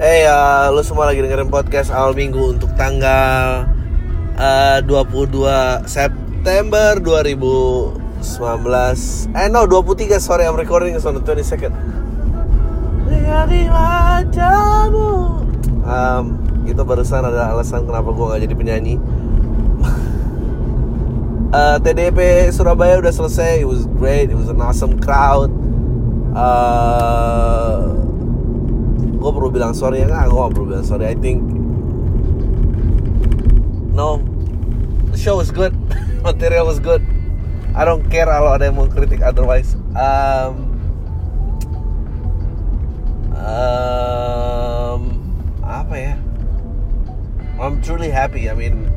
Hey ya, lu semua lagi dengerin podcast awal minggu untuk tanggal uh, 22 September 2019 Eh no, 23, sorry I'm recording on the 22nd Lihat di wajahmu um, Itu barusan ada alasan kenapa gue gak jadi penyanyi. Uh, TDP Surabaya udah selesai, it was great, it was an awesome crowd. Uh, gue perlu bilang sorry ya nggak gue perlu bilang sorry. I think no the show was good. Material was good. I don't care kalau ada yang mau kritik otherwise. Um, um, apa ya? I'm truly happy. I mean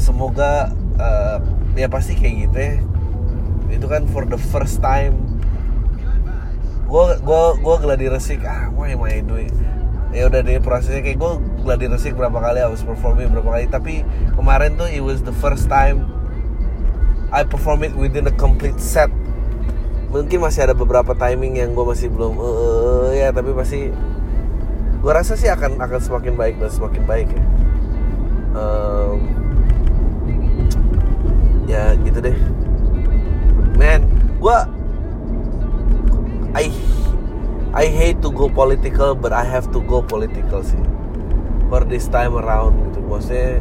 semoga uh, ya pasti kayak gitu ya. Itu kan for the first time gue gue gue gladi resik. Ah why am I doing ya udah deh prosesnya kayak gue gladi resik berapa kali harus performing berapa kali. Tapi kemarin tuh it was the first time I perform it within a complete set. Mungkin masih ada beberapa timing yang gue masih belum uh, ya tapi pasti gue rasa sih akan akan semakin baik dan semakin baik ya. Um, ya gitu deh. Man gue I I hate to go political but I have to go political sih. For this time around gitu. Maksudnya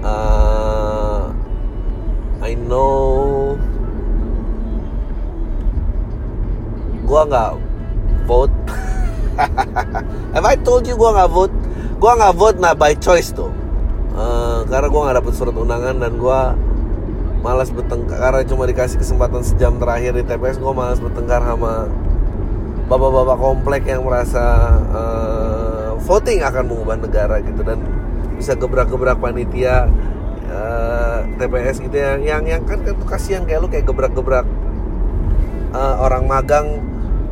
uh, I know gua nggak vote. Have I told you gua nggak vote? Gua nggak vote nah by choice tuh. Uh, karena gua nggak dapet surat undangan dan gua malas bertengkar karena cuma dikasih kesempatan sejam terakhir di TPS gue malas bertengkar sama bapak-bapak komplek yang merasa uh, voting akan mengubah negara gitu dan bisa gebrak-gebrak panitia uh, TPS gitu ya. Yang yang kan kan kasihan kayak lu kayak gebrak-gebrak uh, orang magang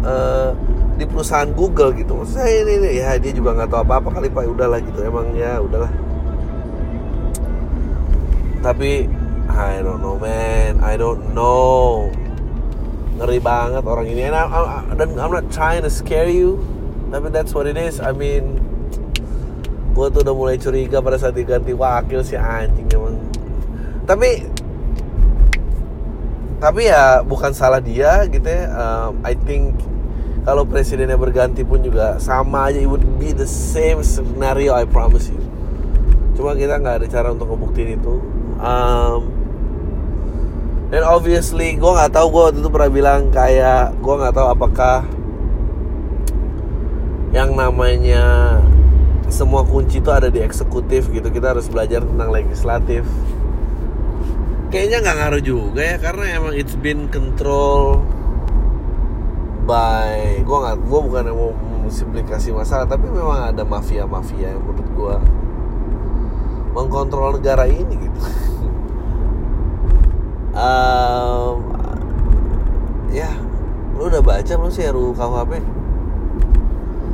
uh, di perusahaan Google gitu. Saya ini, ini ya dia juga nggak tahu apa-apa kali pak. Udahlah gitu emang ya udahlah. Tapi I don't know man. I don't know. Ngeri banget orang ini. And I, I, dan I'm not trying to scare you tapi that's what it is. I mean gue tuh udah mulai curiga pada saat diganti wakil si anjing emang. Tapi tapi ya bukan salah dia gitu ya. Um, I think kalau presidennya berganti pun juga sama aja. It would be the same scenario I promise you. Cuma kita nggak ada cara untuk ngebuktiin itu. Um, dan obviously gue nggak tahu gue waktu itu pernah bilang kayak gue nggak tahu apakah yang namanya semua kunci itu ada di eksekutif gitu. Kita harus belajar tentang legislatif. Kayaknya nggak ngaruh juga ya karena emang it's been control by gue nggak gue bukan yang mau simplifikasi masalah tapi memang ada mafia mafia yang menurut gue mengkontrol negara ini gitu um, ya lu udah baca belum sih RUU KUHP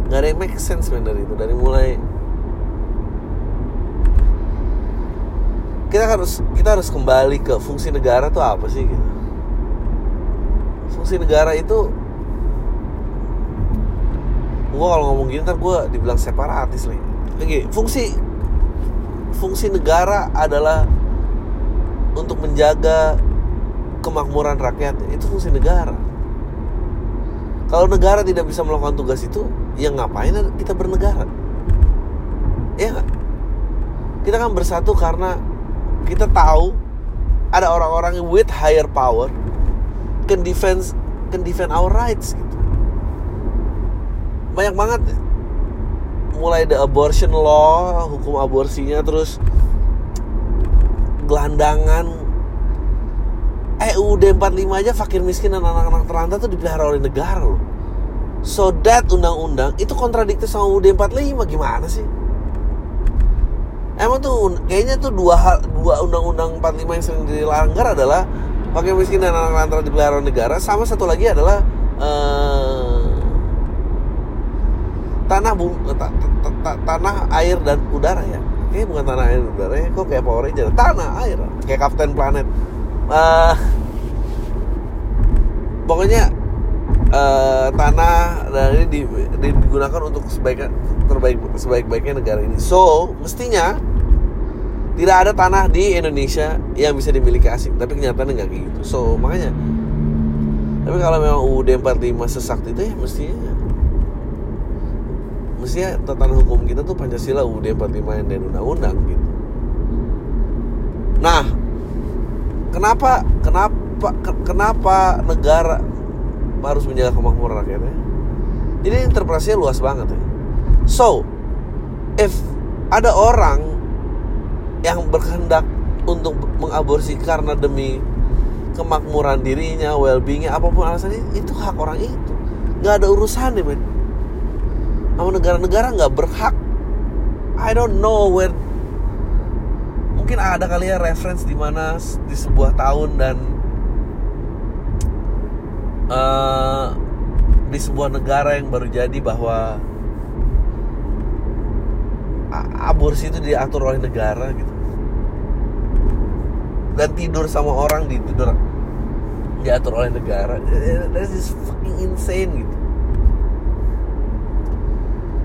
nggak ada yang make sense man dari itu dari mulai kita harus kita harus kembali ke fungsi negara tuh apa sih gitu? Fungsi negara itu gue kalau ngomong gini ntar gue dibilang separatis nih. Oke, fungsi fungsi negara adalah untuk menjaga kemakmuran rakyat itu fungsi negara. Kalau negara tidak bisa melakukan tugas itu ya ngapain kita bernegara? Ya gak? kita kan bersatu karena kita tahu ada orang-orang with higher power can defense can defend our rights gitu. Banyak banget. Mulai the abortion law hukum aborsinya terus gelandangan. EUD 45 aja fakir miskin dan anak-anak terlantar tuh dipelihara oleh negara loh. So that undang-undang itu kontradiktif sama UUD 45 gimana sih? Emang tuh kayaknya tuh dua hal dua undang-undang 45 yang sering dilanggar adalah fakir miskin dan anak lantar dipelihara oleh negara sama satu lagi adalah uh, tanah ta, ta, tanah air dan udara ya kayaknya bukan tanah air dan udara ya kok kayak Power Ranger tanah air kayak Captain Planet uh, pokoknya uh, tanah dan ini di, di, digunakan untuk sebaik terbaik sebaik-baiknya negara ini. So mestinya tidak ada tanah di Indonesia yang bisa dimiliki asing, tapi kenyataannya nggak kayak gitu. So makanya, tapi kalau memang UUD 45 sesakti itu ya mestinya mestinya tatanan hukum kita tuh Pancasila UUD 45 dan undang-undang gitu. Nah, kenapa kenapa kenapa negara harus menjaga kemakmuran rakyatnya jadi interpretasinya luas banget ya so if ada orang yang berkehendak untuk mengaborsi karena demi kemakmuran dirinya, well-beingnya, apa pun alasannya itu hak orang itu, nggak ada urusan nih men. Sama negara-negara nggak berhak. I don't know where. Mungkin ada kali ya reference di mana di sebuah tahun dan uh, di sebuah negara yang baru jadi bahwa aborsi itu diatur oleh negara gitu dan tidur sama orang di tidur diatur oleh negara that is fucking insane gitu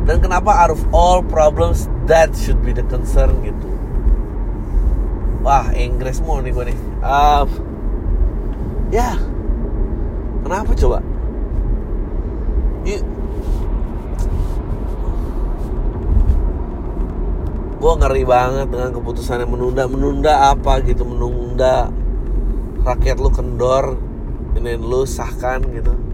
dan kenapa out of all problems that should be the concern gitu? Wah Inggris mau nih gue nih. Uh, ya yeah Kenapa coba? Gue ngeri banget dengan keputusan yang menunda. Menunda apa gitu? Menunda rakyat lu kendor Ini lu sahkan gitu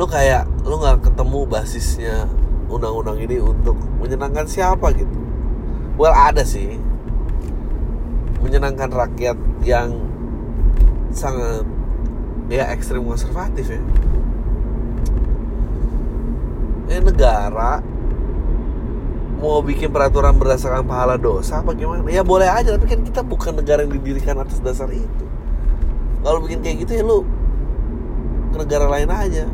Lalu kayak lu gak ketemu basisnya undang-undang ini untuk menyenangkan siapa gitu. Well ada sih. Menyenangkan rakyat yang sangat ya ekstrim konservatif ya. Ini negara mau bikin peraturan berdasarkan pahala dosa apa gimana? Ya boleh aja tapi kan kita bukan negara yang didirikan atas dasar itu. Kalau bikin kayak gitu ya lu ke negara lain aja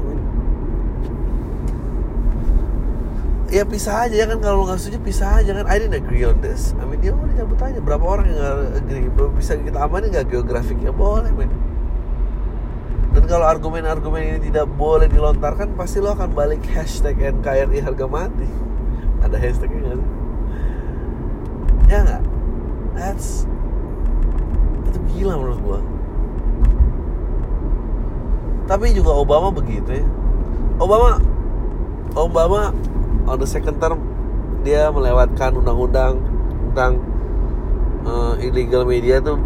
ya pisah aja ya kan? Kalau nggak setuju pisah aja kan? I didn't agree on this. I mean ya udah cabut aja. Berapa orang yang nggak agree? Belum bisa kita amanin nggak geografiknya? Boleh men. Dan kalau argumen-argumen ini tidak boleh dilontarkan pasti lo akan balik hashtag NKRI harga mati. Ada hashtagnya nggak sih? Ya nggak? That's itu gila menurut gua. Tapi juga Obama begitu ya. Obama Obama on the second term dia melewatkan undang-undang tentang uh, illegal media tuh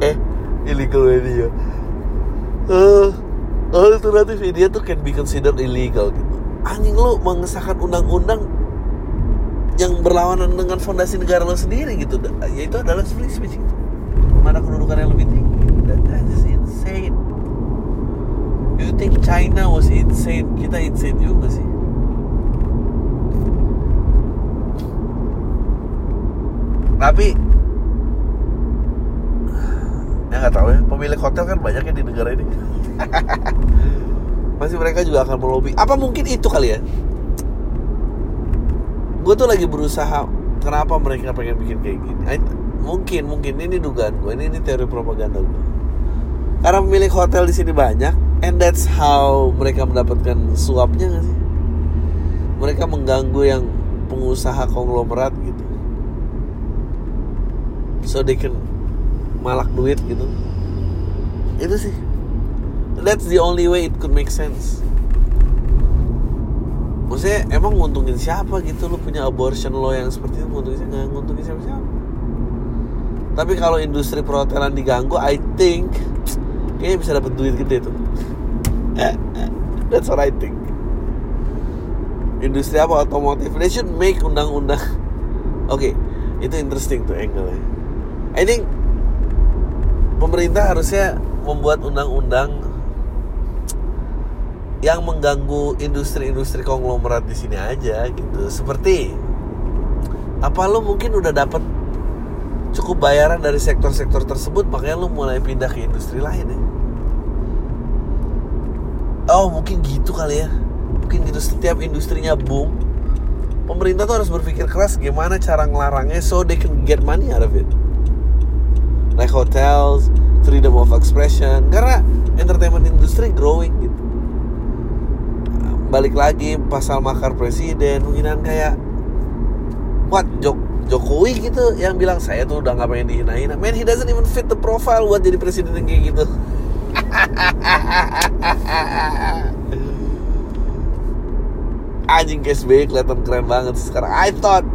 eh illegal media. Uh, alternatif media tuh can be considered illegal gitu. Anjing lu mengesahkan undang-undang yang berlawanan dengan fondasi negara lo sendiri gitu. Yaitu adalah free speech gitu. mana kedudukan yang lebih tinggi? That, that is insane. You think China was insane? Kita insane juga sih tapi ya nggak tahu ya pemilik hotel kan banyak ya di negara ini. Masih mereka juga akan melobi. Apa mungkin itu kali ya? Gue tuh lagi berusaha kenapa mereka pengen bikin kayak gini? Mungkin mungkin. Ini dugaan gue ini, ini teori propaganda gue karena pemilik hotel di sini banyak and that's how mereka mendapatkan suapnya gak sih? Mereka mengganggu yang pengusaha konglomerat gitu so they can malak duit gitu. Itu sih. That's the only way it could make sense. Maksudnya emang nguntungin siapa gitu? Lu punya abortion law yang seperti itu nguntungin siapa? Nggak nguntungin siapa siapa tapi kalau industri perhotelan diganggu I think kayaknya bisa dapat duit gede tuh. That's what I think. Industri apa? Otomotif. They should make undang-undang. Oke okay, itu interesting tuh angle -nya. I think pemerintah harusnya membuat undang-undang yang mengganggu industri-industri konglomerat di sini aja gitu. Seperti apa lo mungkin udah dapat cukup bayaran dari sektor-sektor tersebut makanya lo mulai pindah ke industri lain ya. Oh mungkin gitu kali ya Mungkin gitu setiap industrinya boom pemerintah tuh harus berpikir keras gimana cara ngelarangnya so they can get money out of it like hotels freedom of expression. Karena entertainment industry growing gitu. Balik lagi pasal makar presiden mungkinan kayak what Jok Jokowi gitu yang bilang saya tuh udah nggak pengen dihina-hina. Man he doesn't even fit the profile buat jadi presiden yang kayak gitu. Anjing SBY kelihatan keren banget sekarang. I thought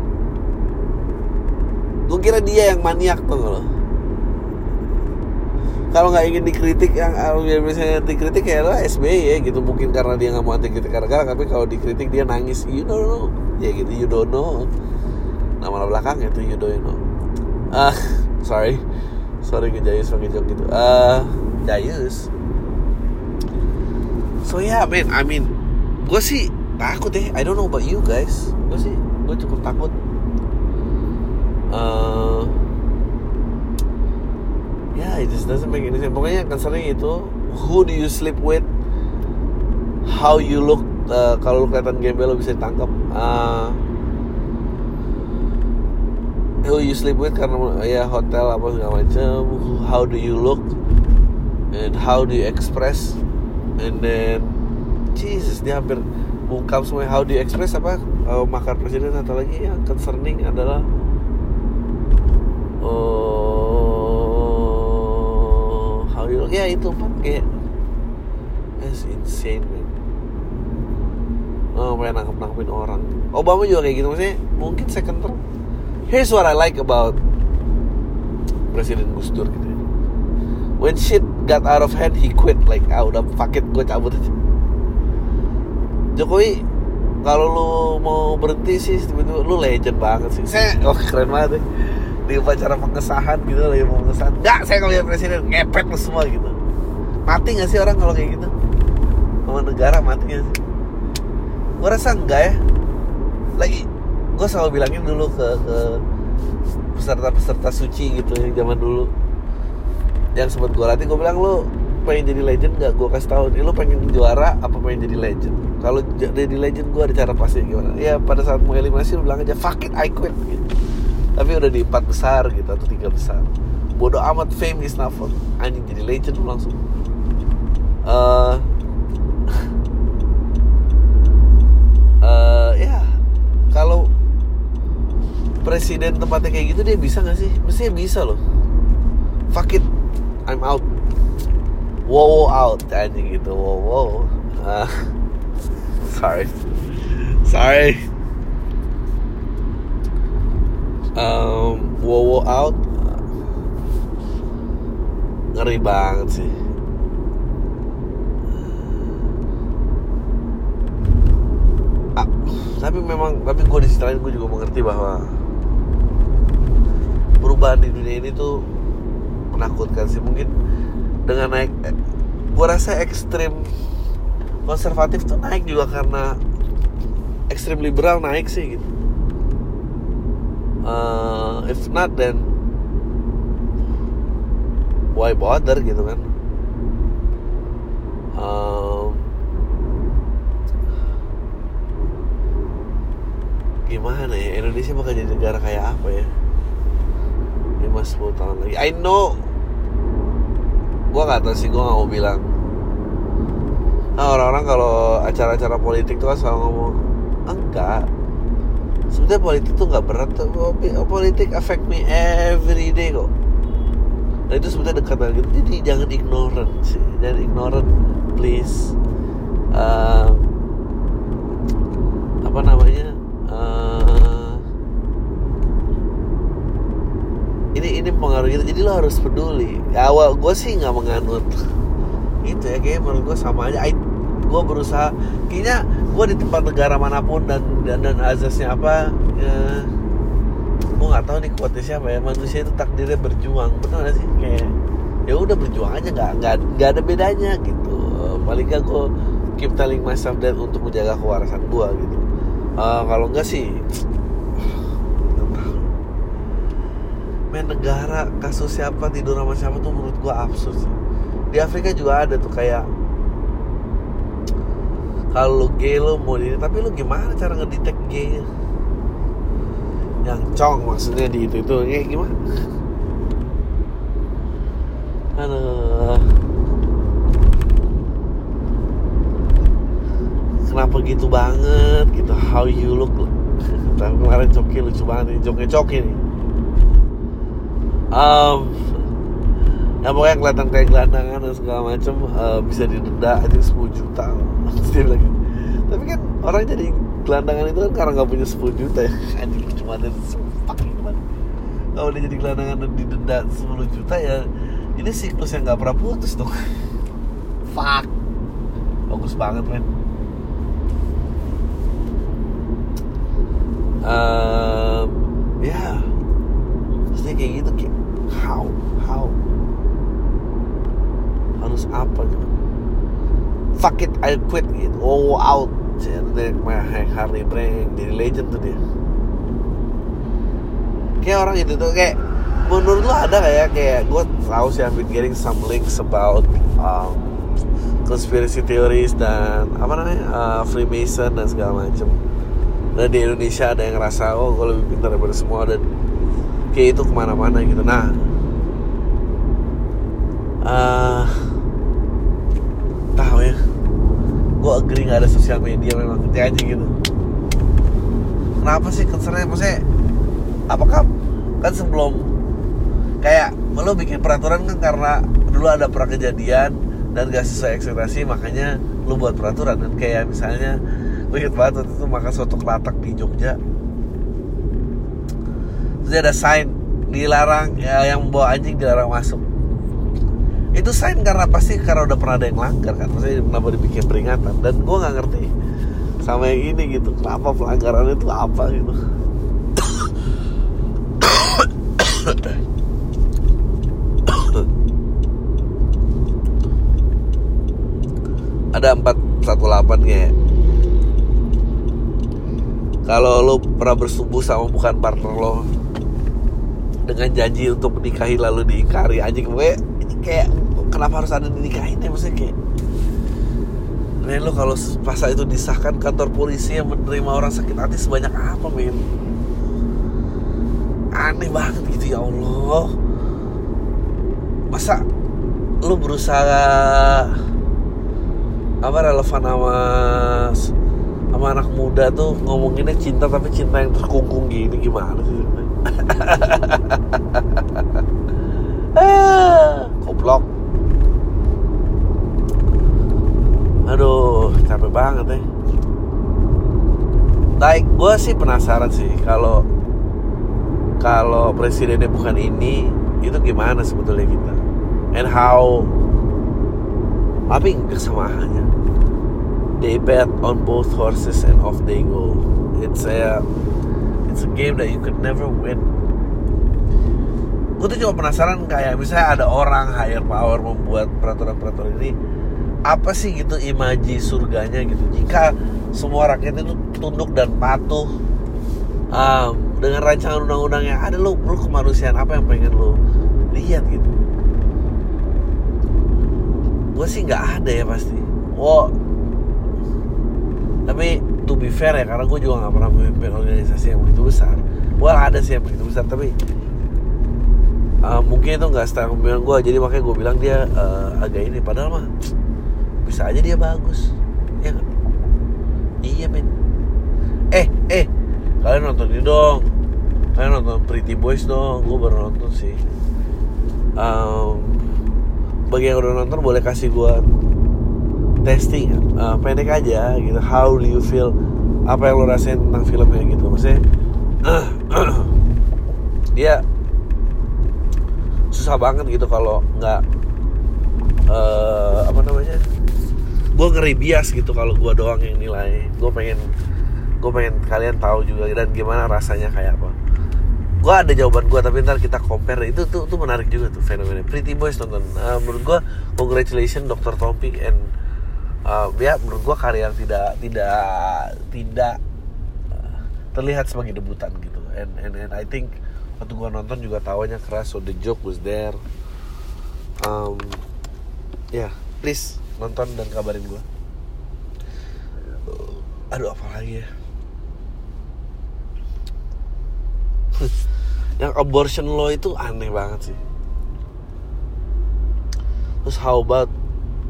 gue kira dia yang maniak tuh loh kalau nggak ingin dikritik yang biar biasanya dikritik ya lo SBY ya gitu. Mungkin karena dia nggak mau anti kritik karena tapi kalau dikritik dia nangis. You don't know. Ya gitu you don't know. Nama belakang itu you don't know. Ah uh, sorry. Sorry ngejayus pakai jok gitu. Ah uh, jayus. So yeah man I mean gue sih takut deh I don't know about you guys. Gue sih gue cukup takut. Uh, ya yeah, it just doesn't make any sense. Pokoknya concernnya itu who do you sleep with? How you look uh, kalau kelihatan gembel lo bisa ditangkap uh, who you sleep with karena ya hotel apa segala macam how do you look? And how do you express? And then Jesus dia hampir ungkap semua. How do you express apa? Uh, makar presiden atau lagi yang concerning adalah uh, ya itu kan kayak it's insane man. Oh pengen nangkep nangkepin orang. Obama juga kayak gitu. Maksudnya mungkin second term. Here's what I like about Presiden Gus Dur gitu ya. when shit got out of hand he quit. Like ah udah fuck it gue cabut aja. Jokowi kalau lu mau berhenti sih tiba-tiba lu legend banget sih. Saya oh keren banget deh di upacara pengesahan gitu lagi mau pengesahan. Nggak saya kalau lihat presiden ngepet lu semua gitu. Mati nggak sih orang kalau kayak gitu? Sama negara mati nggak sih? Gue rasa enggak ya. Lagi gue selalu bilangin dulu ke peserta-peserta suci gitu yang zaman dulu. Yang sempat gue latih gue bilang lu pengen jadi legend gak gue kasih tahu nih lu pengen juara apa pengen jadi legend? Kalau jadi legend gue ada cara pasti gimana. Ya pada saat mau eliminasi lu bilang aja fuck it I quit gitu tapi udah di empat besar gitu atau tiga besar. Bodoh amat fame is not anjing jadi legend lu langsung. Uh, uh, ya kalau presiden tempatnya kayak gitu dia bisa gak sih? Mestinya bisa loh. Fuck it I'm out. Wow out. Anjing gitu wow wow. Uh, sorry. Sorry um, wow wow out. Ngeri banget sih. Ah, tapi memang tapi gue di sisi lain gue juga mengerti bahwa perubahan di dunia ini tuh menakutkan sih. Mungkin dengan naik eh, gue rasa ekstrim konservatif tuh naik juga karena ekstrim liberal naik sih gitu uh, if not then why bother gitu kan? Um, gimana ya? Indonesia bakal jadi negara kayak apa ya? 5-10 tahun lagi. I know. Gue gak tau sih gue gak mau bilang. Nah orang-orang kalau acara-acara politik tuh kan selalu ngomong enggak sebenarnya politik tuh nggak berat tuh. Politik affect me every day kok. Nah itu sebenarnya dekat banget gitu. Jadi jangan ignorant sih. Jangan ignorant please. Uh, apa namanya? Uh, ini ini pengaruh gitu. Jadi lo harus peduli. Awal gue sih nggak menganut. Itu ya kayak menurut gue sama aja. I, gue berusaha kayaknya gue di tempat negara mana pun dan dan, dan azasnya apa ya, gue nggak tahu nih kuatnya siapa ya. Manusia itu takdirnya berjuang benar gak sih? Kayak ya udah berjuang aja nggak nggak nggak ada bedanya gitu. Paling gak gue keep telling myself that untuk menjaga kewarasan gue gitu. Uh, kalau enggak sih main negara kasus siapa tidur sama siapa tuh menurut gue absurd sih. Di Afrika juga ada tuh kayak kalau gay lo mau ini tapi lo gimana cara ngedetek gay? Yang cong maksudnya di itu itu. Kayak gimana? Kenapa gitu banget? Gitu how you look. Tapi kemarin coki lucu banget nih joknya coki nih. Um, ya pokoknya kelihatan kayak gelandangan dan segala macem uh, bisa didenda aja 10 juta. Dia gitu. tapi kan orang jadi gelandangan itu kan karena nggak punya 10 juta ya. Anjing cuma ada fucking banget kalau dia jadi gelandangan dan didenda 10 juta ya ini siklus yang nggak pernah putus dong. Fuck. Bagus banget men. Um, ya. Yeah. maksudnya kayak gitu kayak how harus apa gitu. Fuck it I quit gitu oh out. Jadi Hank Harley Brand jadi legend tuh dia. Kayak orang itu tuh kayak menurut lo ada gak ya kayak gue tahu sih I've been getting some links about um, conspiracy theories dan apa namanya uh, Freemason dan segala macam dan di Indonesia ada yang ngerasa oh gue lebih pintar daripada semua dan kayak itu ke mana-mana gitu. Nah uh, tahu ya gue agree nggak ada sosial media memang ketika aja gitu. Kenapa sih concernnya? Maksudnya apakah kan sebelum kayak lo bikin peraturan kan karena dulu ada pernah dan gak sesuai ekspektasi makanya lo buat peraturan. Dan kayak misalnya inget banget waktu itu makan soto kelatak di Jogja. Terus ada sign dilarang ya, yang bawa anjing dilarang masuk itu sign karena pasti karena udah pernah ada yang langgar kan. Maksudnya kenapa dibikin peringatan. Dan gue nggak ngerti sama yang ini gitu. Kenapa pelanggaran itu apa gitu. Ada 418 kayak kalau lo pernah bersubuh sama bukan partner lo dengan janji untuk menikahi lalu diingkari anjing gue kayak kenapa harus ada dinikahin ya maksudnya kayak Men lo kalau pasal itu disahkan kantor polisi yang menerima orang sakit hati sebanyak apa men? Aneh banget gitu ya Allah. Masa lo berusaha apa relevan sama sama anak muda tuh ngomonginnya cinta tapi cinta yang terkungkung gini gimana sih ah, goblok aduh capek banget ya Baik, gue sih penasaran sih kalau kalau presidennya bukan ini, itu gimana sebetulnya kita? And how? Tapi kesamaannya. They bet on both horses and off they go. It's a it's a game that you could never win. Gue tuh cuma penasaran kayak misalnya ada orang higher power membuat peraturan-peraturan ini apa sih gitu imaji surganya gitu? Jika semua rakyat itu tunduk dan patuh um, dengan rancangan undang-undang yang ada lo lo kemanusiaan apa yang pengen lo lihat gitu? Gue sih nggak ada ya pasti. Wow tapi to be fair ya karena gue juga nggak pernah memimpin organisasi yang begitu besar. Well ada sih yang begitu besar tapi uh, mungkin itu nggak setara kepemimpinan gue jadi makanya gue bilang dia uh, agak ini. Padahal mah bisa aja dia bagus. Ya gak? iya men. Eh eh kalian nonton ini dong. Kalian nonton Pretty Boys dong. Gue baru nonton sih. Um, bagi yang udah nonton boleh kasih gue testing uh, pendek aja gitu. How do you feel? Apa yang lo rasain tentang filmnya gitu. Maksudnya dia susah banget gitu kalau nggak uh, apa namanya gue ngeri bias gitu kalau gue doang yang nilai. Gue pengen gue pengen kalian tahu juga dan gimana rasanya kayak apa. Gue ada jawaban gue tapi ntar kita compare. Itu tuh tuh menarik juga tuh fenomena Pretty Boys nonton. Uh, menurut gue congratulations Dr. Tompi and uh, ya menurut gue karya tidak tidak tidak uh, terlihat sebagai debutan gitu. And and, and I think waktu gue nonton juga tawanya keras so the joke was there. Um, ya yeah, please nonton dan kabarin gue aduh apa lagi ya? Yang abortion law itu aneh banget sih. Terus how about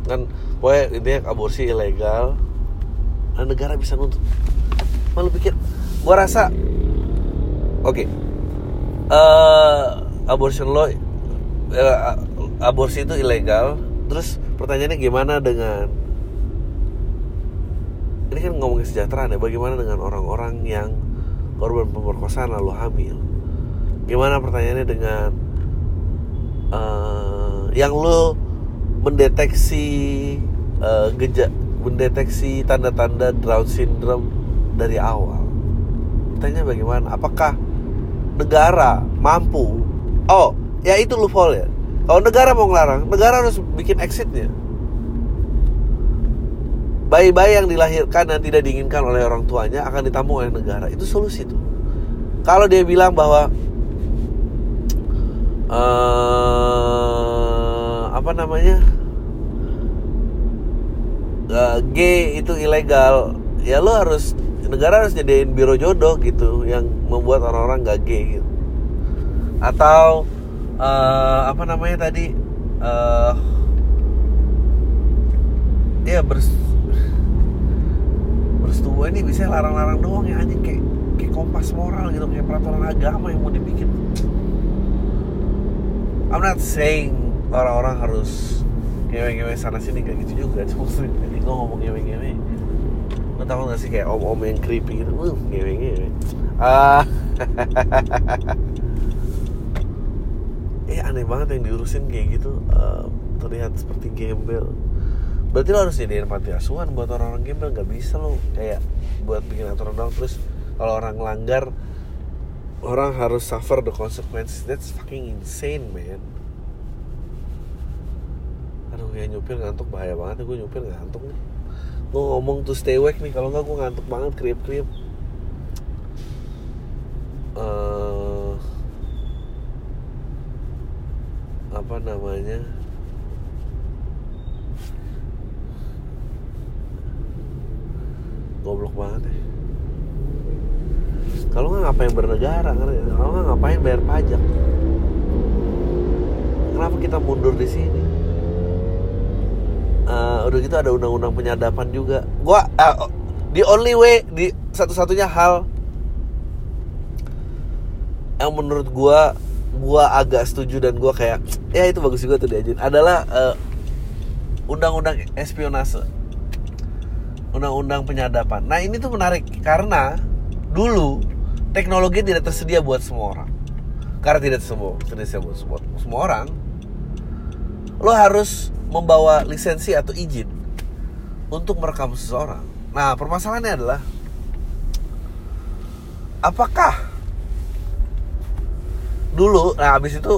kan pokoknya intinya aborsi ilegal dan negara bisa nuntut. Malu pikir? Gua rasa oke. Okay, uh, abortion law uh, aborsi itu ilegal terus pertanyaannya gimana dengan ini kan ngomongin kesejahteraan ya bagaimana dengan orang-orang yang korban pemerkosaan lalu hamil? Gimana pertanyaannya dengan uh, yang lo mendeteksi uh, gejak mendeteksi tanda-tanda Down syndrome dari awal? Tanya bagaimana? Apakah negara mampu? Oh ya itu loophole ya kalau negara mau ngelarang negara harus bikin exitnya. Bayi-bayi yang dilahirkan dan tidak diinginkan oleh orang tuanya akan ditampung oleh negara. Itu solusi tuh kalau dia bilang bahwa uh, apa namanya uh, gay itu ilegal ya lo harus negara harus jadiin biro jodoh gitu yang membuat orang-orang gak gay gitu. Atau uh, apa namanya tadi? Uh, ya bers bersetubuh ini bisa larang-larang doang ya anjing. Kayak kayak kompas moral gitu kayak peraturan agama yang mau dibikin. I'm not saying orang-orang harus ngewe-ngewe sana sini kayak gitu juga. Cuma ini gue ngomong ngewe-ngewe. Lo tau gak sih kayak om-om yang creepy gitu uh, ngewe-ngewe. Ah eh aneh banget yang diurusin kayak gitu uh, terlihat seperti gembel. Berarti lo harus jadiin panti asuhan buat orang-orang gembel nggak bisa lo kayak buat bikin aturan doang. Terus kalau orang langgar orang harus suffer the consequences. That's fucking insane man. Aduh ya nyupir ngantuk bahaya banget gue nyupir ngantuk nih. Gue ngomong tuh stay awake nih kalau nggak gue ngantuk banget kriep kriep uh, apa namanya? Goblok banget ya kalau nggak ngapain bernegara kalau nggak ngapain bayar pajak? Kenapa kita mundur di sini? Uh, udah gitu ada undang-undang penyadapan juga. Gua uh, the only way di satu-satunya hal yang menurut gua gua agak setuju dan gua kayak ya itu bagus juga tuh diajin adalah uh, undang-undang espionase undang-undang penyadapan. Nah ini tuh menarik karena dulu teknologi tidak tersedia buat semua orang. Karena tidak semua tersedia buat semua, semua orang, lo harus membawa lisensi atau izin untuk merekam seseorang. Nah permasalahannya adalah apakah dulu, nah abis itu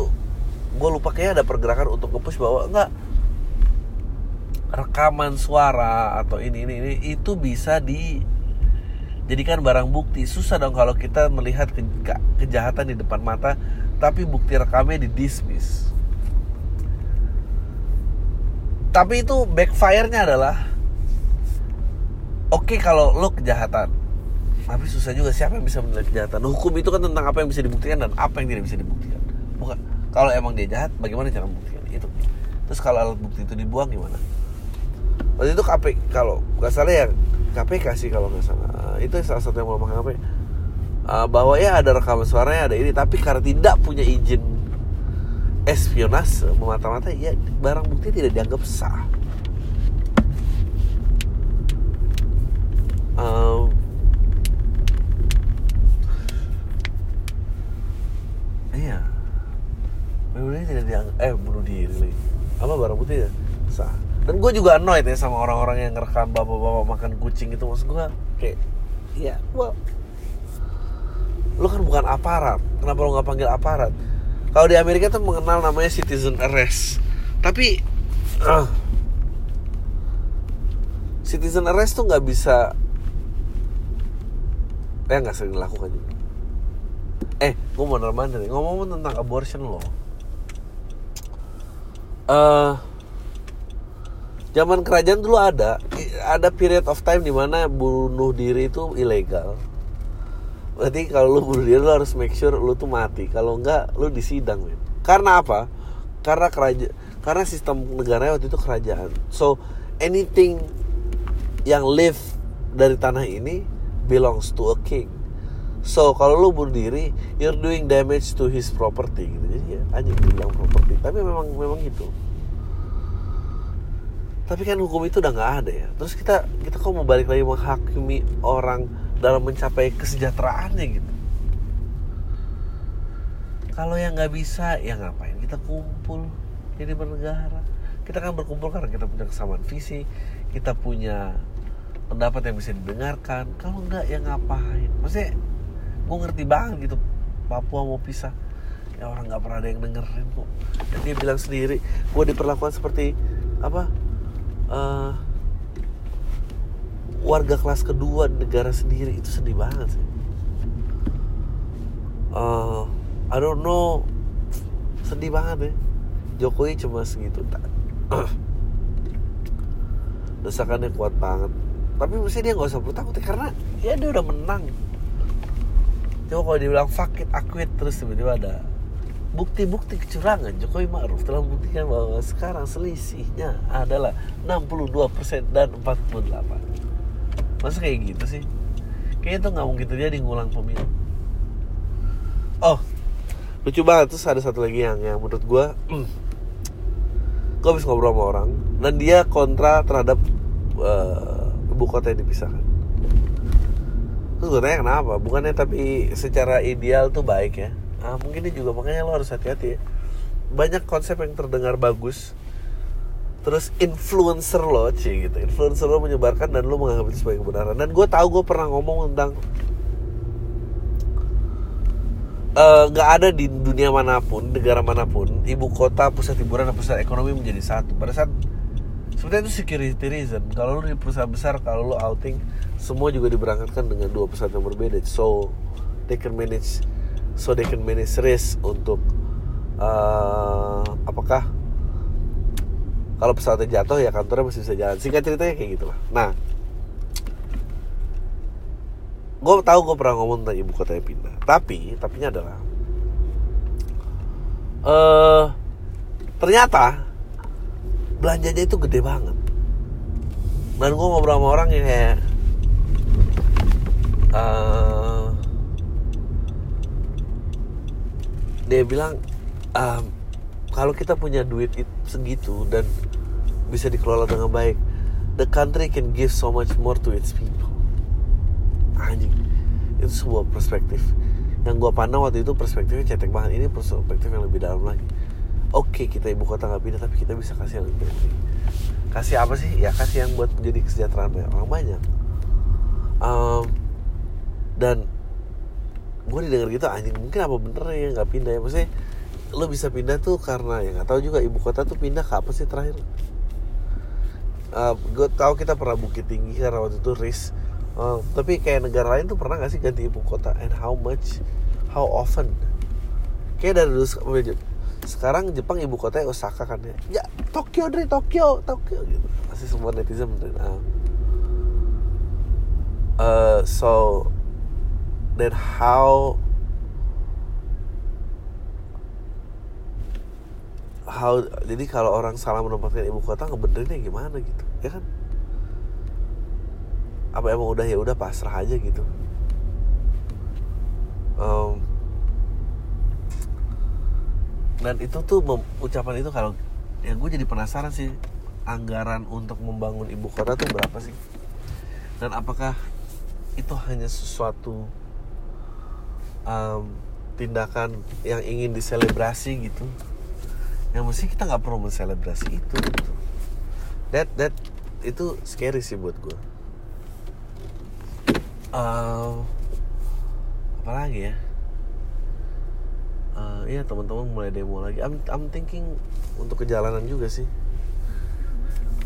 gue lupa kayak ada pergerakan untuk nge-push bahwa enggak. Rekaman suara atau ini ini ini itu bisa dijadikan barang bukti. Susah dong kalau kita melihat ke, kejahatan di depan mata tapi bukti rekamnya di dismiss. Tapi itu backfire-nya adalah oke okay, kalau lo kejahatan tapi susah juga siapa yang bisa menilai kejahatan hukum itu kan tentang apa yang bisa dibuktikan dan apa yang tidak bisa dibuktikan. Bukan kalau emang dia jahat bagaimana cara membuktikan? Itu. Terus kalau alat bukti itu dibuang gimana? Waktu itu KPK kalau nggak salah ya KPK sih kalau nggak salah. Itu salah satu yang melemahkan KPK uh, bahwa ya ada rekaman suaranya ada ini tapi karena tidak punya izin espionase memata-mata ya barang bukti tidak dianggap sah. Um, iya. Bunuh diri tidak dianggap eh bunuh diri apa barang bukti ya? Sah. Dan gue juga annoyed ya sama orang-orang yang ngerekam bapak-bapak makan kucing itu. Maksud gue kayak ya well lo kan bukan aparat. Kenapa lo nggak panggil aparat? Kalau di Amerika tuh mengenal namanya citizen arrest. Tapi uh, citizen arrest tuh nggak bisa ya nggak sering dilakukan juga eh gue mau nih. Ngomong tentang abortion lo. Uh, zaman kerajaan dulu ada. Ada period of time di mana bunuh diri itu ilegal. Berarti kalau lu bunuh diri lu harus make sure lu tuh mati. Kalau enggak lu disidang men. karena apa? Karena kerajaan karena sistem negara waktu itu kerajaan. So anything yang live dari tanah ini belongs to a king so kalau lu bunuh diri you're doing damage to his property gitu. Jadi ya anjing bilang property. Tapi memang memang gitu. Tapi kan hukum itu udah nggak ada ya. Terus kita kita kok mau balik lagi menghakimi orang dalam mencapai kesejahteraannya gitu? Kalau yang nggak bisa ya ngapain kita kumpul jadi bernegara? Kita kan berkumpul karena kita punya kesamaan visi kita punya pendapat yang bisa didengarkan. Kalau nggak ya ngapain? Maksudnya gue ngerti banget gitu Papua mau pisah ya orang nggak pernah ada yang dengerin kok dan dia bilang sendiri gue diperlakukan seperti apa uh, warga kelas kedua negara sendiri itu sedih banget sih. Uh, I don't know, sedih banget ya. Jokowi cuma segitu. Desakannya kuat banget. Tapi mesti dia nggak usah perlu takut ya, karena ya dia udah menang. Coba kalau dibilang fuck it, aku terus tiba-tiba ada bukti-bukti kecurangan Jokowi Ma'ruf. Telah membuktikan bahwa sekarang selisihnya adalah 62% dan 48 masa kayak gitu sih? Kayaknya itu nggak mungkin terjadi ngulang pemilu. Oh lucu banget. Terus ada satu lagi yang yang menurut gue gue habis ngobrol sama orang dan dia kontra terhadap uh, ibu kota yang dipisahkan gue tanya kenapa? Bukannya tapi secara ideal tuh baik ya? Nah, mungkin ini juga makanya lo harus hati-hati ya. Banyak konsep yang terdengar bagus terus influencer lo sih gitu. Influencer lo menyebarkan dan lo menganggap itu sebagai kebenaran. Dan gue tahu gue pernah ngomong tentang eh, nggak uh, ada di dunia mana pun negara mana pun ibu kota pusat hiburan pusat ekonomi menjadi satu. Pada saat sebenarnya itu security reason. Kalau lo di perusahaan besar kalau lo outing semua juga diberangkatkan dengan dua pesawat yang berbeda. So they can manage so they can manage risk untuk uh, apakah kalau pesawatnya jatuh ya kantornya masih bisa jalan. Singkat ceritanya kayak gitu lah. Nah gue tahu gue pernah ngomong tentang ibu kota yang pindah tapi tapinya adalah uh, ternyata belanjanya itu gede banget. Dan gue ngobrol sama orang yang kayak uh, dia bilang um, kalau kita punya duit segitu dan bisa dikelola dengan baik the country can give so much more to its people. Anjing itu sebuah perspektif. Yang gue pandang waktu itu perspektifnya cetek banget. Ini perspektif yang lebih dalam lagi oke okay, kita ibu kota nggak pindah tapi kita bisa kasih yang lebih kasih apa sih? Ya kasih yang buat menjadi kesejahteraan banyak orang banyak. Um, dan gue didengar gitu anjing mungkin apa bener ya nggak pindah ya. Maksudnya lo bisa pindah tuh karena ya nggak tahu juga ibu kota tuh pindah ke apa sih terakhir? Uh, gue tahu kita pernah bukit tinggi karena waktu itu risk. Uh, tapi kayak negara lain tuh pernah gak sih ganti ibu kota? And how much? How often? Kayak dari dulu sekarang Jepang ibu kota Osaka kan ya? Ya Tokyo dari Tokyo Tokyo gitu. Masih semua netizen benerin uh, uh, so dan how how jadi kalau orang salah menempatkan ibu kota ngebenerinnya gimana gitu? Ya kan? Apa emang udah ya udah pasrah aja gitu. Um, dan itu tuh ucapan itu kalau ya gue jadi penasaran sih anggaran untuk membangun ibu kota tuh berapa sih? Dan apakah itu hanya sesuatu um, tindakan yang ingin diselebrasi gitu? Yang mesti kita nggak perlu menselebrasi itu gitu. that that itu scary sih buat gue uh, apa lagi ya uh, iya teman-teman mulai demo lagi. I'm, I'm thinking untuk kejalanan juga sih.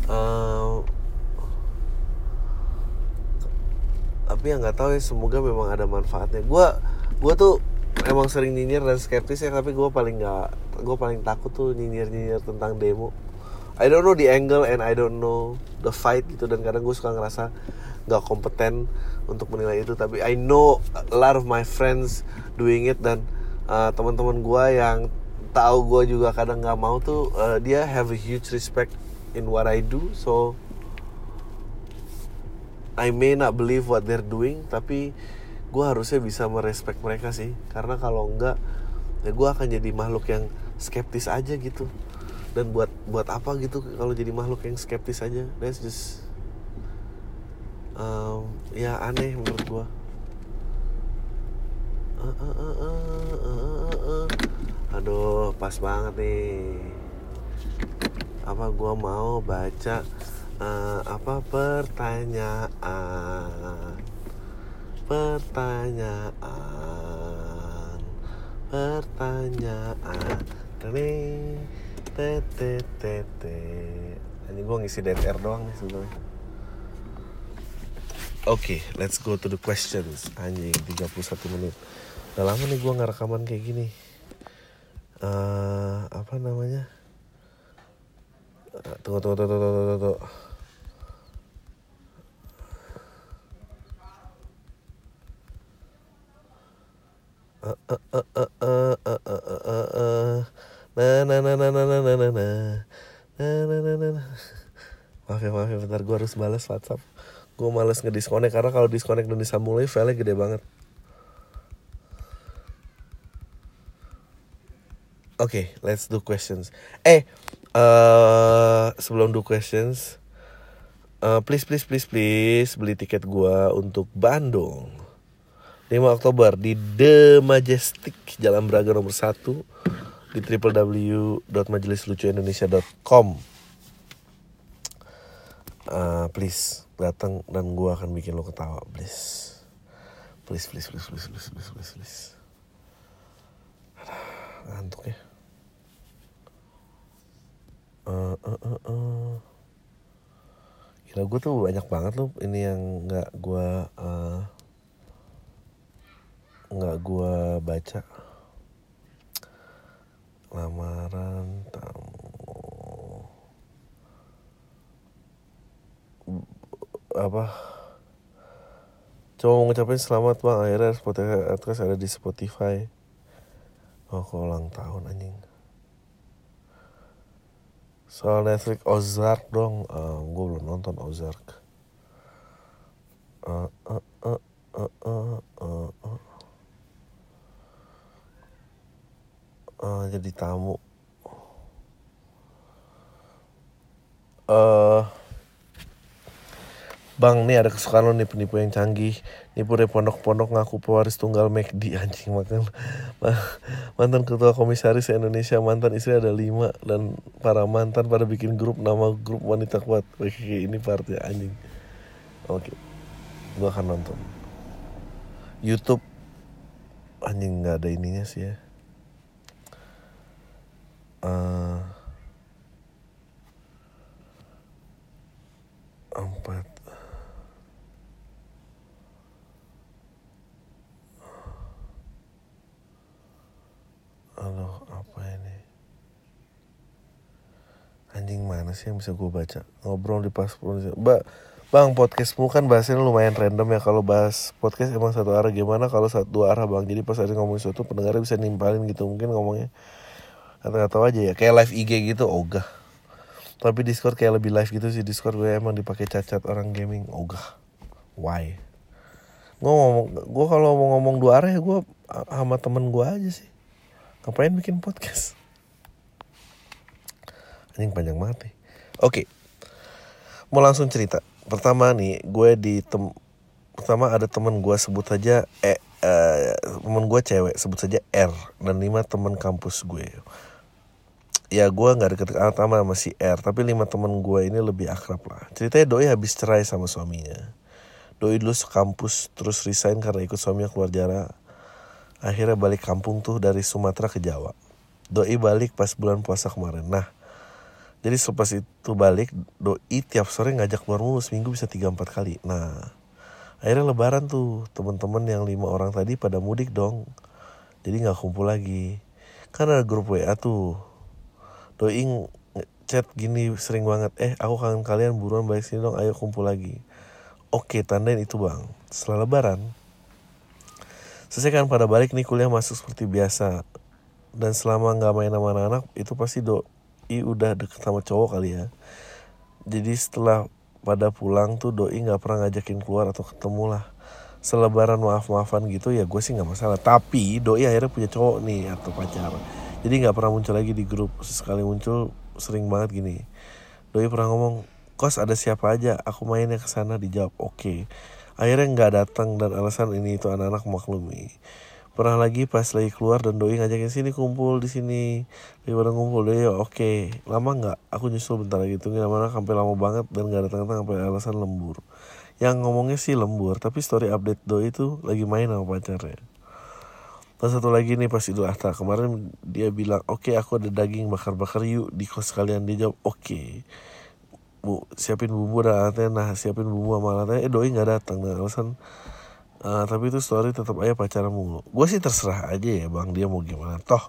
Uh, tapi yang nggak tahu ya semoga memang ada manfaatnya. Gue gue tuh emang sering nyinyir dan skeptis ya tapi gue paling nggak gue paling takut tuh nyinyir nyinyir tentang demo. I don't know the angle and I don't know the fight gitu dan kadang gue suka ngerasa nggak kompeten untuk menilai itu. Tapi I know a lot of my friends doing it dan uh, teman-teman gue yang tahu gue juga kadang nggak mau tuh uh, dia have a huge respect in what I do. So I may not believe what they're doing tapi gue harusnya bisa merespek mereka sih. Karena kalau enggak ya gue akan jadi makhluk yang skeptis aja gitu. Dan buat buat apa gitu kalau jadi makhluk yang skeptis aja? That's just um, ya aneh menurut gue uh, uh, uh, uh, uh, uh. aduh pas banget nih apa gue mau baca uh, apa pertanyaan pertanyaan pertanyaan tete tete ini gue ngisi DTR doang nih sebenarnya Oke, okay, let's go to the questions. Anjing, 31 menit. Udah lama nih gue nggak rekaman kayak gini. Uh, apa namanya? Uh, tunggu, tunggu, tunggu, tunggu, tunggu, tunggu. Maaf ya, maaf ya, bentar gue harus balas WhatsApp gue males ngedisconnect karena kalau disconnect dan disambung lagi file gede banget Oke, okay, let's do questions. Eh, uh, sebelum do questions, uh, please please please please beli tiket gua untuk Bandung. 5 Oktober di The Majestic Jalan Braga nomor 1 di www.majelislucuindonesia.com. Uh, eh, please datang dan gua akan bikin lo ketawa, please. Please please please please please please please. please. Ngantuk ya uh, uh, uh, uh. gila gue tuh banyak banget loh ini yang nggak gue uh, nggak gue baca. Lamaran tamu. Apa? Mau ngucapin selamat bang. Akhirnya Spotify ada di Spotify. Oh kok ulang tahun anjing soal Netflix Ozark dong. Uh, eh, gue belum nonton Ozark. Uh, uh, uh, uh, uh, uh, uh. Uh, jadi tamu. Eh uh, Bang, nih ada kesukaan lo nih penipu yang canggih Nipu dari pondok-pondok ngaku pewaris tunggal McD Anjing makan. Mantan ketua komisaris Indonesia Mantan istri ada lima Dan para mantan pada bikin grup Nama grup wanita kuat. Oke ini partnya anjing. Oke Gue akan nonton. Youtube Anjing gak ada ininya sih ya. Uh, Empat Halo, apa ini? Anjing mana sih yang bisa gue baca? Ngobrol di pas Mbak, Bang, podcastmu kan bahasnya lumayan random ya. Kalau bahas podcast emang satu arah gimana Kalau satu dua arah bang? Jadi pas ada ngomongin sesuatu pendengarnya bisa nimpalin gitu Mungkin ngomongnya. Atau tahu aja ya Kayak live IG gitu ogah. Tapi Discord kayak lebih live gitu sih. Discord gue emang dipakai cacat orang gaming ogah. Why? Gue ngomong Gue kalau mau ngomong dua arah ya gue sama temen gue aja sih ngapain bikin podcast? Anjing panjang banget nih. Oke. Mau langsung cerita. Pertama nih gue di tem pertama ada temen gue sebut saja eh uh, temen gue cewek sebut saja R dan lima temen kampus gue. Ya gue nggak deket anak sama si R tapi lima temen gue ini lebih akrab lah. Ceritanya doi habis cerai sama suaminya. Doi dulu sekampus terus resign karena ikut suaminya keluar jarak akhirnya balik kampung tuh dari Sumatera ke Jawa. Doi balik pas bulan puasa kemarin. Nah jadi selepas itu balik doi tiap sore ngajak keluar mulu seminggu bisa tiga empat kali. Nah akhirnya lebaran tuh teman-teman yang lima orang tadi pada mudik dong. Jadi nggak kumpul lagi. Kan ada grup WA tuh. Doi chat gini sering banget eh aku kangen kalian buruan balik sini dong ayo kumpul lagi. Oke, tandain itu bang. Setelah lebaran, selesai kan pada balik nih kuliah masuk seperti biasa. Dan selama nggak main sama anak-anak, itu pasti doi udah deket sama cowok kali ya. Jadi setelah pada pulang tuh doi nggak pernah ngajakin keluar atau ketemu lah. Selebaran maaf-maafan gitu ya gue sih nggak masalah. Tapi doi akhirnya punya cowok nih atau pacar. Jadi nggak pernah muncul lagi di grup. Sekali muncul sering banget gini. Doi pernah ngomong, kos ada siapa aja aku mainnya ke sana dijawab oke okay. Akhirnya nggak datang dan alasan ini itu anak-anak maklumi. Pernah lagi pas lagi keluar dan doi ngajakin sini kumpul di sini lagi pada ngumpul doi oke. Okay. lama nggak? Aku nyusul bentar lagi tunggu lama sampai lama banget dan nggak datang-datang sampai alasan lembur. Yang ngomongnya sih lembur tapi story update doi itu lagi main sama pacarnya. Dan satu lagi nih pas Idul Adha kemarin dia bilang oke okay, aku ada daging bakar-bakar yuk di kos kalian. Dia jawab oke. okay bu siapin bumbu dan nah siapin bumbu sama alatnya. Eh doi nggak datang nah alasan uh, tapi itu story tetap aja pacaran mulu. Gue sih terserah aja ya bang dia mau gimana. Toh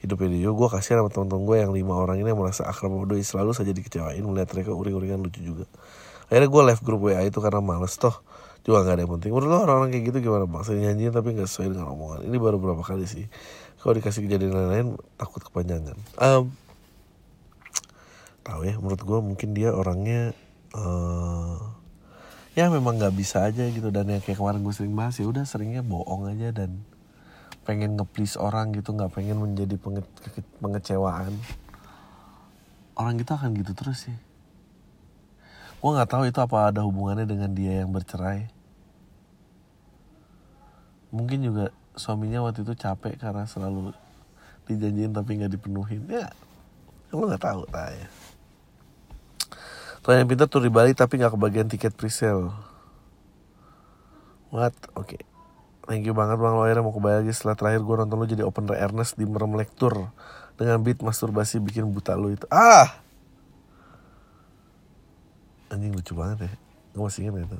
hidupnya dia gue kasihan sama teman-teman gue yang lima orang ini yang merasa akrab sama doi. Selalu saja dikecewain melihat mereka uring-uringan lucu juga. Akhirnya gue left grup WA itu karena males. Toh juga nggak ada yang penting. Menurut lo orang-orang kayak gitu gimana bang? Saya nyanyiin tapi nggak sesuai dengan omongan. Ini baru berapa kali sih? Kalau dikasih kejadian lain-lain takut kepanjangan. Um, tahu ya menurut gue mungkin dia orangnya uh, ya memang nggak bisa aja gitu. Dan yang kayak kemarin gue sering bahas ya udah seringnya bohong aja dan pengen ngeplease orang gitu nggak pengen menjadi penge pengecewaan. Orang kita akan gitu terus sih. Gue nggak tahu itu apa ada hubungannya dengan dia yang bercerai. Mungkin juga suaminya waktu itu capek karena selalu dijanjiin tapi nggak dipenuhin. Ya lo nggak tahu lah ya yang pintar tuh di Bali tapi nggak kebagian tiket presale. What? Oke. Okay. Thank you banget Bang Lo mau ke Bali lagi setelah terakhir gue nonton lo jadi open Ernest di Merem Lektur dengan beat masturbasi bikin buta lo itu. Ah! Anjing lucu banget ya. Gue masih ingat itu.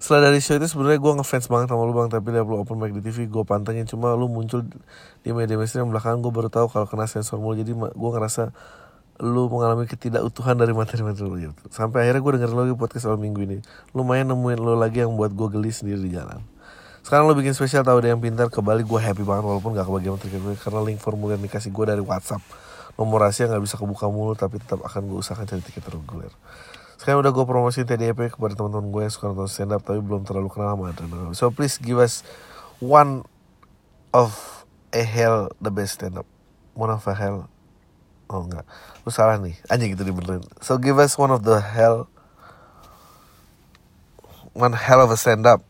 Setelah dari show itu sebenarnya gue ngefans banget sama lu bang Tapi lihat lu open mic di TV gue pantengin Cuma lu muncul di media mainstream belakangan gue baru tahu kalau kena sensor mulu Jadi gue ngerasa lu mengalami ketidakutuhan dari materi-materi lu gitu. Sampai akhirnya gue dengerin lagi podcast awal minggu ini. Lumayan nemuin lu lagi yang buat gue geli sendiri di jalan. Sekarang lu bikin spesial tahu ada yang pintar ke Bali gue happy banget walaupun gak kebagian materi gue karena link formulir dikasih gue dari WhatsApp. Nomor rahasia gak bisa kebuka mulu tapi tetap akan gue usahakan cari tiket reguler. Sekarang udah gue promosiin TDP kepada teman-teman gue yang suka nonton stand up tapi belum terlalu kenal sama Adrian. So please give us one of a hell the best stand up. One of a hell Oh enggak. Lu salah nih. Anjing gitu dibenerin. So give us one of the hell One hell of a stand up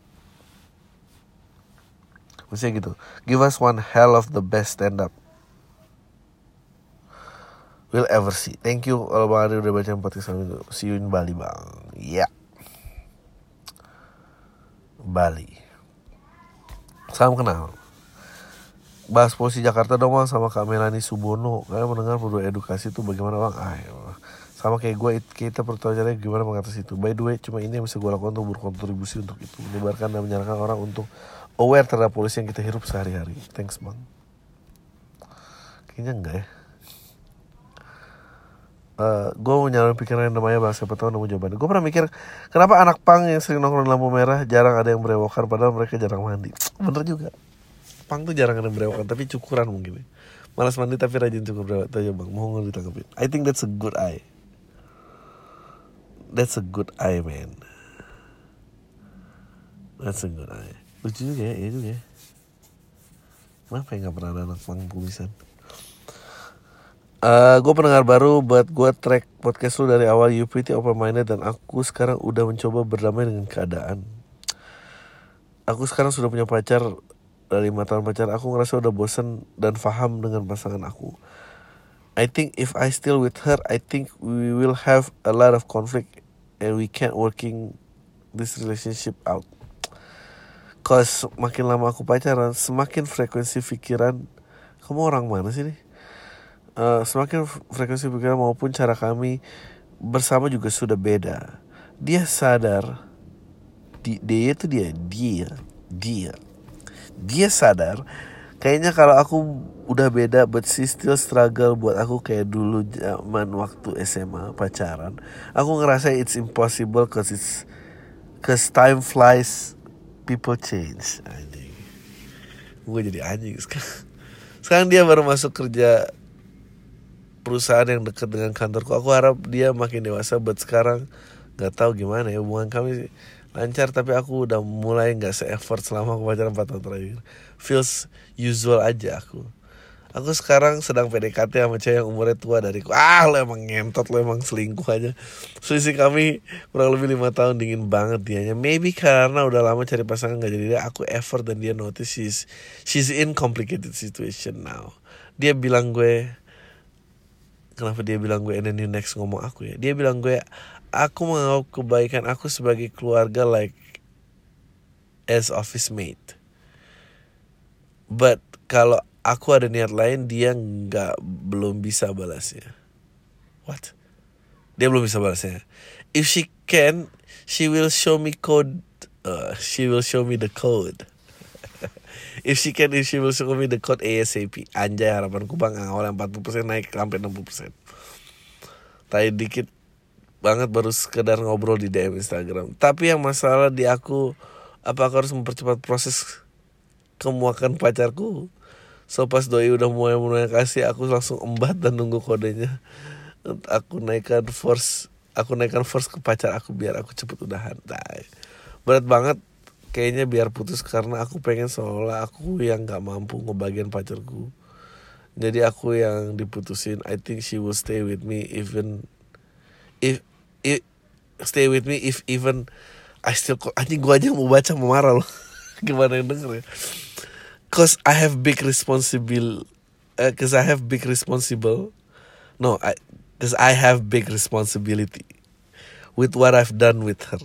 Maksudnya gitu. Give us one hell of the best stand up We'll ever see. Thank you Kalau Bang Adi udah baca podcast itu See you in Bali bang. Ya yeah. Bali. Salam kenal bahas polisi Jakarta dong bang sama Kak Melani Subono. Kalian mendengar perlu edukasi itu bagaimana bang? Ah, ya sama kayak gue kita perlu caranya gimana mengatasi itu? By the way cuma ini yang bisa gue lakukan untuk berkontribusi untuk itu. Menyebarkan dan menyarankan orang untuk aware terhadap polisi yang kita hidup sehari-hari. Thanks bang. Kayaknya enggak ya? Uh, gue mau nyalain pikiran yang namanya bahasa siapa tahu nemu jawabannya. Gue pernah mikir Kenapa anak pang yang sering nongkrong lampu merah Jarang ada yang berewokan Padahal mereka jarang mandi? Bener juga Pang tuh jarang ada berewokan tapi cukuran mungkin. Malas mandi tapi rajin cukur berewok. Tuh ya bang, nggak ditangkapin? I think that's a good eye. That's a good eye man. That's a good eye. Lucu juga ya, iya juga ya. Kenapa ya gak pernah ada anak pang kumisan? Uh, eh, gue pendengar baru buat gue track podcast lu dari awal You Pretty Open Minded dan aku sekarang udah mencoba berdamai dengan keadaan. Aku sekarang sudah punya pacar dari lima tahun pacaran aku ngerasa udah bosen dan paham dengan pasangan aku. I think if I still with her, I think we will have a lot of conflict and we can't working this relationship out. Cause makin lama aku pacaran, semakin frekuensi pikiran kamu orang mana sih nih? Uh, semakin frekuensi pikiran maupun cara kami bersama juga sudah beda. Dia sadar, di, dia itu dia, dia, dia dia sadar kayaknya kalau aku udah beda but she still struggle buat aku kayak dulu zaman waktu SMA pacaran aku ngerasa it's impossible cause it's Cause time flies, people change. Anjing. Gue jadi anjing sekarang. Sekarang dia baru masuk kerja perusahaan yang dekat dengan kantorku. Aku harap dia makin dewasa, but sekarang nggak tahu gimana ya hubungan kami lancar tapi aku udah mulai nggak se-effort selama aku pacaran 4 tahun terakhir. Feels usual aja aku. Aku sekarang sedang PDKT sama cewek yang umurnya tua dariku. Ah lo emang ngentot lo emang selingkuh aja. Selisih kami kurang lebih lima tahun dingin banget dianya. Maybe karena udah lama cari pasangan gak jadi dia Aku effort dan dia notice she's, she's in complicated situation now. Dia bilang gue Kenapa dia bilang gue and then you next ngomong aku ya. Dia bilang gue Aku mau kebaikan aku sebagai keluarga like As office mate. But kalau aku ada niat lain dia nggak belum bisa balasnya. What? Dia belum bisa balasnya. If she can she will show me code uh, she will show me the code. If she can if she will show me the code ASAP anjay harapanku bang awal 40% naik sampai 60% tadi dikit banget baru sekedar ngobrol di DM Instagram tapi yang masalah di aku apa aku harus mempercepat proses kemuakan pacarku So pas doi udah mulai mulai kasih aku langsung embat dan nunggu kodenya. Aku naikkan force, aku naikkan force ke pacar aku biar aku cepet udahan. Nah, berat banget kayaknya biar putus karena aku pengen seolah aku yang gak mampu ngebagian pacarku. Jadi aku yang diputusin. I think she will stay with me even if if stay with me if even I still anjing gua aja mau baca mau marah loh. Gimana yang denger ya? cause I have big responsible uh, cause I have big responsible. No I cause I have big responsibility with what I've done with her.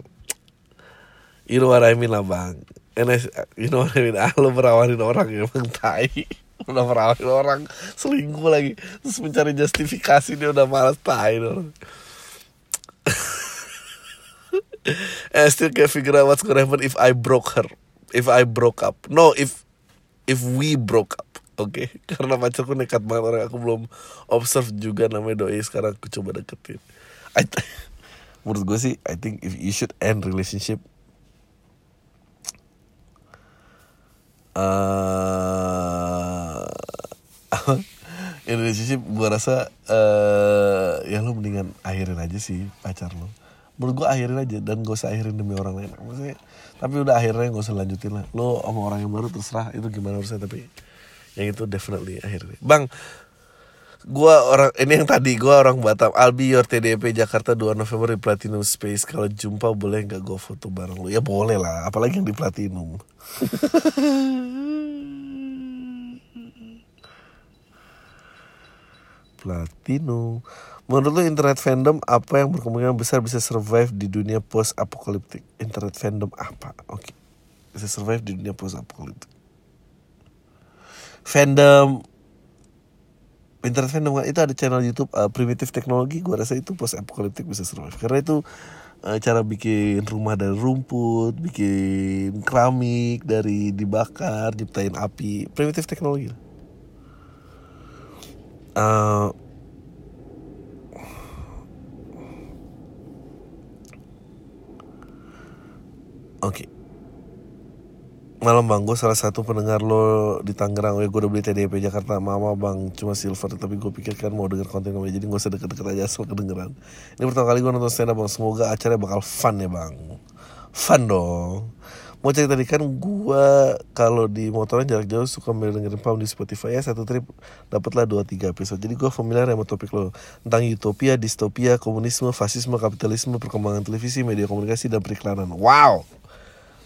You know what I mean lah bang and I, you know what I mean? Ah, lo orang ya bang tai. Udah perawanin orang selingkuh lagi. Terus mencari justifikasi dia udah malas tai orang I still can't figure out what's gonna happen if I broke her. If I broke up. No if if we broke up. Oke okay? karena pacarku nekat banget orang aku belum observe juga namanya doi. Sekarang aku coba deketin. I menurut gue sih I think if you should end relationship uh, in relationship gue rasa uh, ya lo mendingan akhirin aja sih pacar lo menurut gue akhirin aja dan gak usah akhirin demi orang lain. Maksudnya tapi udah akhirnya gak usah lanjutin lah. Lo sama orang yang baru terserah itu gimana urusan tapi yang itu definitely akhirnya. Bang gua orang ini yang tadi gua orang Batam. Albi your TDP Jakarta 2 November di Platinum Space. Kalau jumpa boleh nggak gue foto bareng lo ya boleh lah apalagi yang di Platinum Platinum Menurut lo internet fandom apa yang berkemungkinan besar bisa survive di dunia post apokaliptik? Internet fandom apa? Oke. Okay. Bisa survive di dunia post apokaliptik. Fandom internet fandom itu ada channel YouTube uh, primitif teknologi gue rasa itu post apokaliptik bisa survive karena itu uh, cara bikin rumah dari rumput bikin keramik dari dibakar nyiptain api primitif teknologi uh, Oke. Okay. Malam bang, gue salah satu pendengar lo di Tangerang. Oh, ya, gue udah beli TDP Jakarta Mama bang, cuma silver. Tapi gue pikir kan mau denger konten gue, jadi gak usah deket-deket aja asal kedengeran. Ini pertama kali gue nonton stand up bang. Semoga acaranya bakal fun ya bang. Fun dong. Mau cerita tadi kan gue kalau di motoran jarak jauh suka dengerin pam di Spotify ya satu trip dapatlah dua tiga episode. Jadi gue familiar sama topik lo tentang utopia, distopia, komunisme, fasisme, kapitalisme, perkembangan televisi, media komunikasi dan periklanan. Wow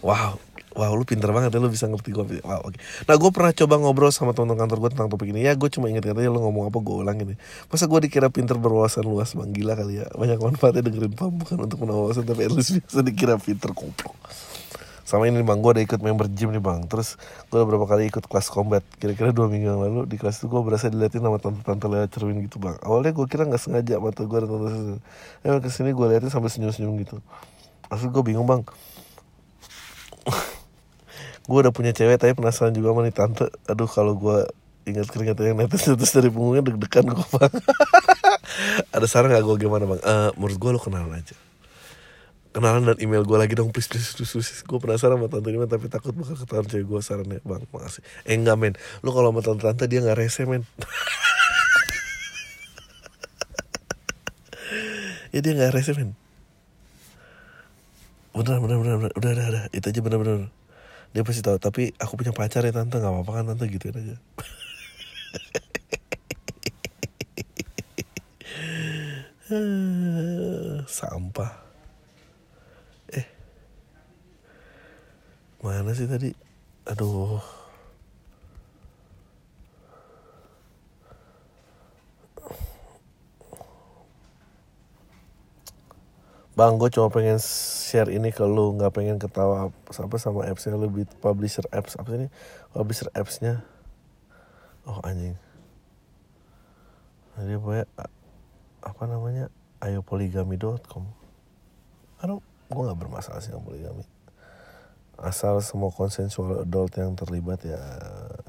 wow Wow, lu pinter banget ya, lu bisa ngerti gue. Wow, oke. Okay. Nah, gue pernah coba ngobrol sama teman-teman kantor gue tentang topik ini. Ya, gue cuma inget aja lu ngomong apa, gue ulangin ya. Masa gue dikira pinter berwawasan luas, bang gila kali ya. Banyak manfaatnya dengerin pam, bukan untuk menawar tapi at least biasa dikira pinter, koplok. Sama ini bang, gue udah ikut member gym nih bang. Terus gue udah berapa kali ikut kelas combat. Kira-kira dua minggu yang lalu di kelas itu gue berasa diliatin sama tante-tante lewat cermin gitu bang. Awalnya gue kira nggak sengaja mata gue dan tante Emang ke sini gue liatin sampai senyum-senyum gitu. Asli gue bingung bang gue udah punya cewek tapi penasaran juga sama nih tante aduh kalau gue ingat keringat yang netes netes dari punggungnya deg-degan gue bang ada saran gak gue gimana bang uh, menurut gue lo kenalan aja kenalan dan email gue lagi dong please please please, please. gue penasaran sama tante ini tapi takut bakal ketahuan cewek gue sarannya bang makasih. Eh enggak men. Lu kalau sama tante tante dia nggak rese men. Ya dia nggak rese men. Bener bener bener bener. Udah udah udah. Itu aja bener bener. Dia pasti tahu. Tapi aku punya pacar ya tante. Nggak apa-apa kan tante? Gituin aja. Sampah mana sih tadi aduh Bang, gue cuma pengen share ini ke lu, nggak pengen ketawa apa sama appsnya lebih publisher apps apa ini? Publisher appsnya. Oh anjing. Jadi apa apa namanya? ayopoligami.com. Aduh, gue nggak bermasalah sih sama poligami. Asal semua konsensual adult yang terlibat ya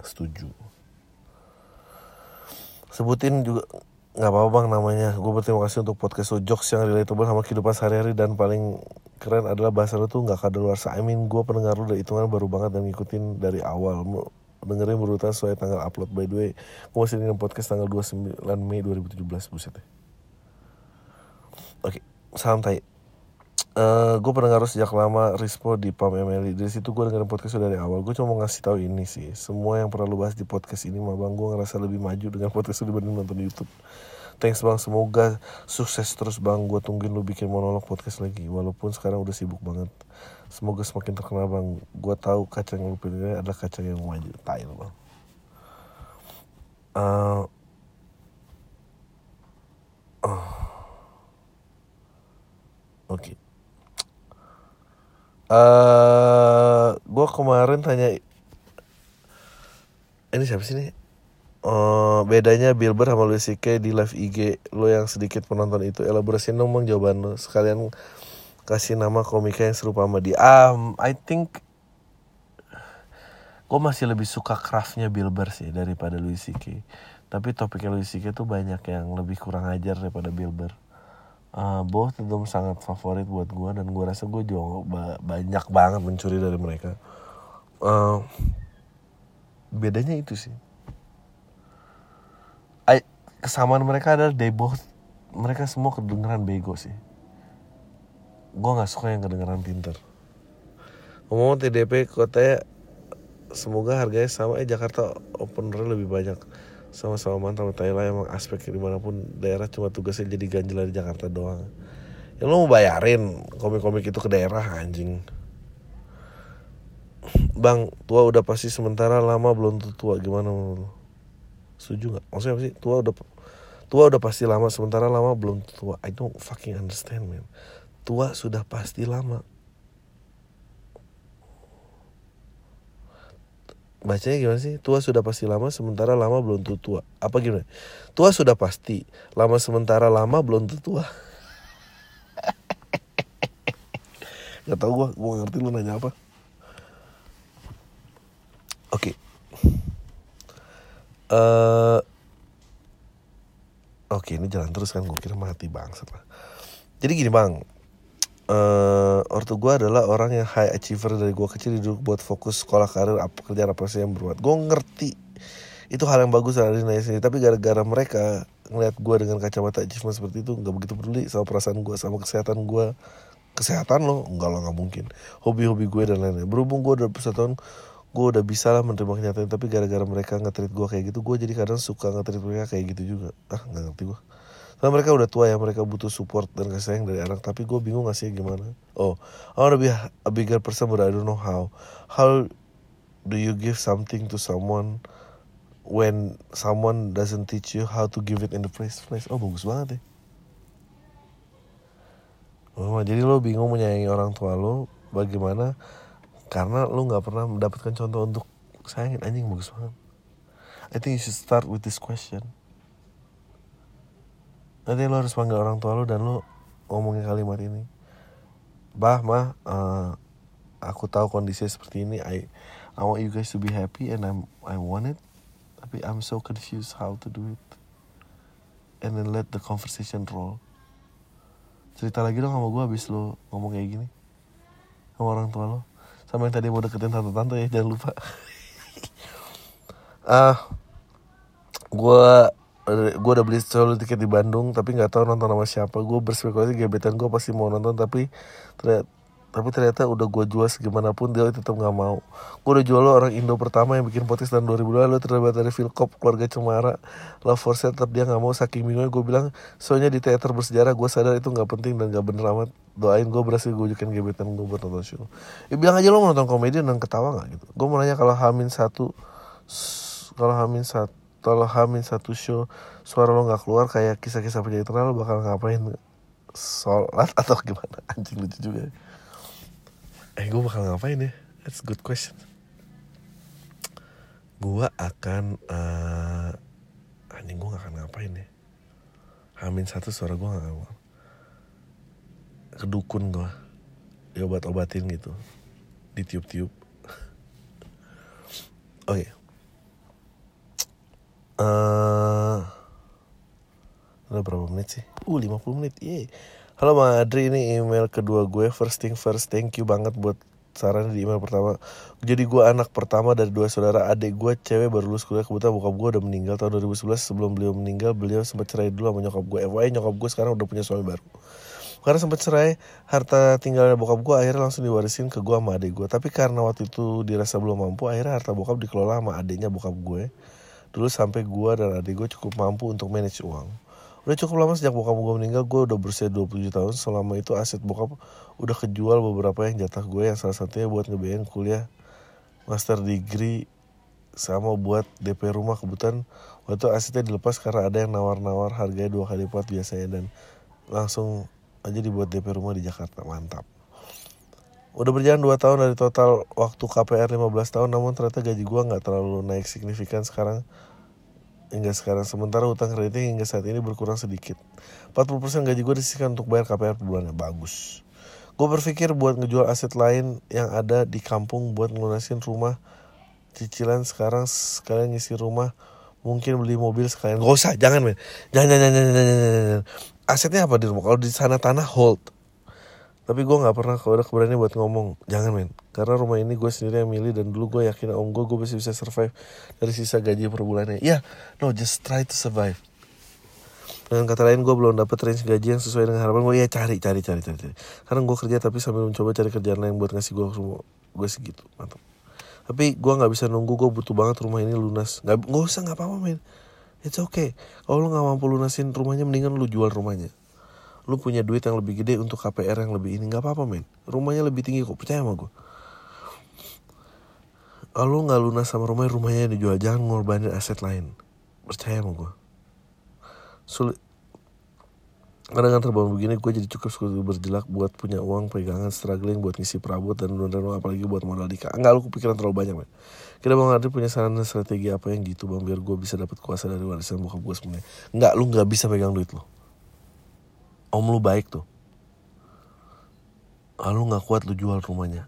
setuju. Sebutin juga nggak apa-apa bang namanya. Gue berterima kasih untuk podcast lo jokes yang relatable sama kehidupan sehari-hari. Dan paling keren adalah bahasa lo tuh nggak kadaluarsa. I mean gue pendengar lo dari hitungan baru banget dan ngikutin dari awal. Dengerin berurutan sesuai tanggal upload. By the way gue masih dengan podcast tanggal 29 Mei 2017 buset. Ya oke salam tai Uh, gue pendengar sejak lama Rispo di PAM MLI Dari situ gue dengerin podcast dari awal. Gue cuma mau ngasih tahu ini sih. Semua yang pernah lu bahas di podcast ini mah bang Gue ngerasa lebih maju dengan podcast dibanding nonton Youtube. Thanks bang, semoga sukses terus bang. Gue tungguin lu bikin monolog podcast lagi. Walaupun sekarang udah sibuk banget. Semoga semakin terkenal bang. Gue tahu kacang yang lu pilih adalah kacang yang maju. Tai lu bang. Uh, oh. Oke. Uh, gue kemarin tanya ini siapa sih nih? Uh, bedanya Billboard sama Louis CK di live IG lo yang sedikit penonton itu elaborasi dong bang jawaban lo sekalian kasih nama komika yang serupa sama dia. Um, I think gue masih lebih suka craftnya Billboard sih daripada Louis CK. Tapi topiknya Louis CK tuh banyak yang lebih kurang ajar daripada Billboard uh, both tentu sangat favorit buat gue dan gue rasa gue juga ba banyak banget mencuri dari mereka. Uh, bedanya itu sih. I, kesamaan mereka adalah they both mereka semua kedengeran bego sih. Gue nggak suka yang kedengeran pinter. Ngomong TDP kotanya semoga harganya sama. Eh Jakarta opener lebih banyak sama-sama mantap Thailand emang aspek di mana pun daerah cuma tugasnya jadi ganjil di Jakarta doang yang lo mau bayarin komik-komik itu ke daerah anjing Bang, tua udah pasti sementara lama belum tua gimana lo? Setuju nggak? Maksudnya apa sih? Tua udah tua udah pasti lama sementara lama belum tua. I don't fucking understand man. Tua sudah pasti lama bacanya gimana sih? Tua sudah pasti lama, sementara lama belum tua. Apa gimana? Tua sudah pasti, lama sementara lama belum tua. Gak tau gue, gue ngerti lu nanya apa. Oke. Okay. Uh, Oke, okay, ini jalan terus kan, gue kira mati bang. Jadi gini bang, uh, ortu gue adalah orang yang high achiever dari gue kecil duduk buat fokus sekolah karir apa kerjaan apa sih yang berbuat. Gue ngerti. Itu hal yang bagus dari nanya sini tapi gara-gara mereka ngeliat gue dengan kacamata achievement seperti itu nggak begitu peduli sama perasaan gue sama kesehatan gue kesehatan lo? Enggak lo nggak mungkin. Hobi-hobi gue dan lain-lain. Berhubung gue udah satu tahun gue udah bisa lah menerima kenyataan. Tapi gara-gara mereka ngetrit gue kayak gitu gue jadi kadang suka ngetrit mereka kayak gitu juga. Ah nggak ngerti gue karena mereka udah tua ya, mereka butuh support dan kasih sayang dari anak. Tapi gue bingung ngasih gimana. Oh, I wanna be a, bigger person but I don't know how. How do you give something to someone when someone doesn't teach you how to give it in the first place? Oh, bagus banget ya. Oh, jadi lo bingung menyayangi orang tua lo bagaimana karena lo nggak pernah mendapatkan contoh untuk sayangin anjing bagus banget. I think you should start with this question nanti lo harus panggil orang tua lo dan lo ngomongin kalimat ini. Bah mah uh, aku tahu kondisi seperti ini. I I want you guys to be happy and I'm I want it. Tapi I'm so confused how to do it. And then let the conversation roll. Cerita lagi dong sama gue habis lo ngomong kayak gini. Sama orang tua lo sama yang tadi mau deketin tante-tante ya jangan lupa. Ah gue gue udah beli solo tiket di Bandung tapi nggak tahu nonton sama siapa. Gue berspekulasi gebetan gue pasti mau nonton tapi ternyata tapi ternyata udah gue jual segimanapun dia tetap nggak mau. Gue udah jual lo orang Indo pertama yang bikin potis tahun 2002 lo terlibat dari Philcop keluarga Cemara Love for Sale tetap dia nggak mau saking bingungnya gue bilang soalnya di teater bersejarah gue sadar itu nggak penting dan nggak bener amat. Doain gue berhasil gue jukin gebetan gue buat nonton show. Ya bilang aja lo mau nonton komedi dan ketawa nggak? Gitu. Gue mau nanya kalau Hamin satu kalau Hamin satu kalau Hamin satu show. Suara lo nggak keluar kayak kisah-kisah penyanyi terkenal bakal ngapain sholat atau gimana? Anjing lucu juga eh gue bakal ngapain ya? That's a good question. Gue akan uh, anjing gue gak akan ngapain ya. Hamin satu suara gue gak akan kedukun gue diobat-obatin gitu. Ditiup-tiup. Oh iya uh, udah berapa menit sih? Uh 50 menit, yeay Halo Bang Adri, ini email kedua gue First thing first, thank you banget buat saran di email pertama Jadi gue anak pertama dari dua saudara Adik gue cewek baru lulus kuliah Kebetulan bokap gue udah meninggal tahun 2011 Sebelum beliau meninggal, beliau sempat cerai dulu sama nyokap gue FYI nyokap gue sekarang udah punya suami baru karena sempat cerai, harta tinggalnya bokap gue akhirnya langsung diwarisin ke gue sama adik gue. Tapi karena waktu itu dirasa belum mampu, akhirnya harta bokap dikelola sama adiknya bokap gue. Dulu sampai gue dan adik gue cukup mampu untuk manage uang. Udah cukup lama sejak bokap gue meninggal, gue udah berusia 27 tahun. Selama itu aset bokap udah kejual beberapa yang jatah gue yang salah satunya buat ngebiayain kuliah master degree sama buat DP rumah kebetulan waktu asetnya dilepas karena ada yang nawar-nawar harganya dua kali lipat biasanya dan langsung aja dibuat DP rumah di Jakarta mantap udah berjalan 2 tahun dari total waktu KPR 15 tahun namun ternyata gaji gue nggak terlalu naik signifikan sekarang hingga sekarang. Sementara utang kreditnya hingga saat ini berkurang sedikit. 40% gaji gue disisihkan untuk bayar KPR per bulannya. Bagus. Gue berpikir buat ngejual aset lain yang ada di kampung buat ngelunasin rumah cicilan sekarang sekalian ngisi rumah mungkin beli mobil sekalian gak usah jangan men jangan jangan, jangan, jangan, jangan. asetnya apa di rumah kalau di sana tanah hold tapi gue nggak pernah udah keberanian buat ngomong. Jangan men. Karena rumah ini gue sendiri yang milih dan dulu gue yakin om gue gue masih bisa survive dari sisa gaji per bulannya. Ya yeah, no just try to survive. Dengan kata lain gue belum dapet range gaji yang sesuai dengan harapan gue ya cari cari cari cari cari. Karena gue kerja tapi sambil mencoba cari kerjaan lain buat ngasih gue rumah gue segitu. Mantap. Tapi gue nggak bisa nunggu gue butuh banget rumah ini lunas. Nggak nggak usah nggak apa-apa men. It's okay. Kalau lo nggak mampu lunasin rumahnya mendingan lu jual rumahnya lu punya duit yang lebih gede untuk KPR yang lebih ini nggak apa-apa men. Rumahnya lebih tinggi kok percaya sama gue kalau nggak lunas sama rumahnya rumahnya dijual jangan ngorbanin aset lain. Percaya sama gue sulit. Karena dengan terbangun begini gue jadi cukup sulit berjelak buat punya uang pegangan struggling buat ngisi perabot dan dan apalagi buat modal nikah enggak lu kepikiran terlalu banyak men. Kira bang Adri punya saran dan strategi apa yang gitu bang biar gue bisa dapat kuasa dari warisan bokap gue sebenarnya. Enggak lu nggak bisa pegang duit lo om lu baik tuh. Lu nggak kuat lu jual rumahnya.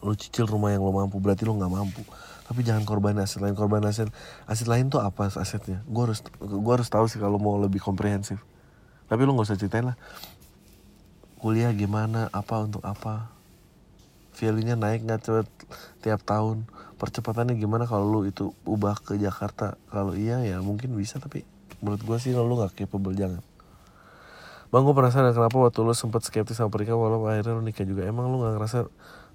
Lu cicil rumah yang lo mampu berarti lu nggak mampu. Tapi jangan korban aset lain. Korban aset aset lain tuh apa asetnya? Gue harus gue harus tahu sih kalau mau lebih komprehensif. Tapi lu nggak usah ceritain lah. Kuliah gimana apa untuk apa? Value-nya naik nggak cepet tiap tahun? Percepatannya gimana kalau lu itu ubah ke Jakarta? Kalau iya ya mungkin bisa tapi menurut gue sih lu nggak capable jangan Bang gue penasaran kenapa waktu lu sempat skeptis sama pernikahan walau akhirnya lu nikah juga. Emang lu gak ngerasa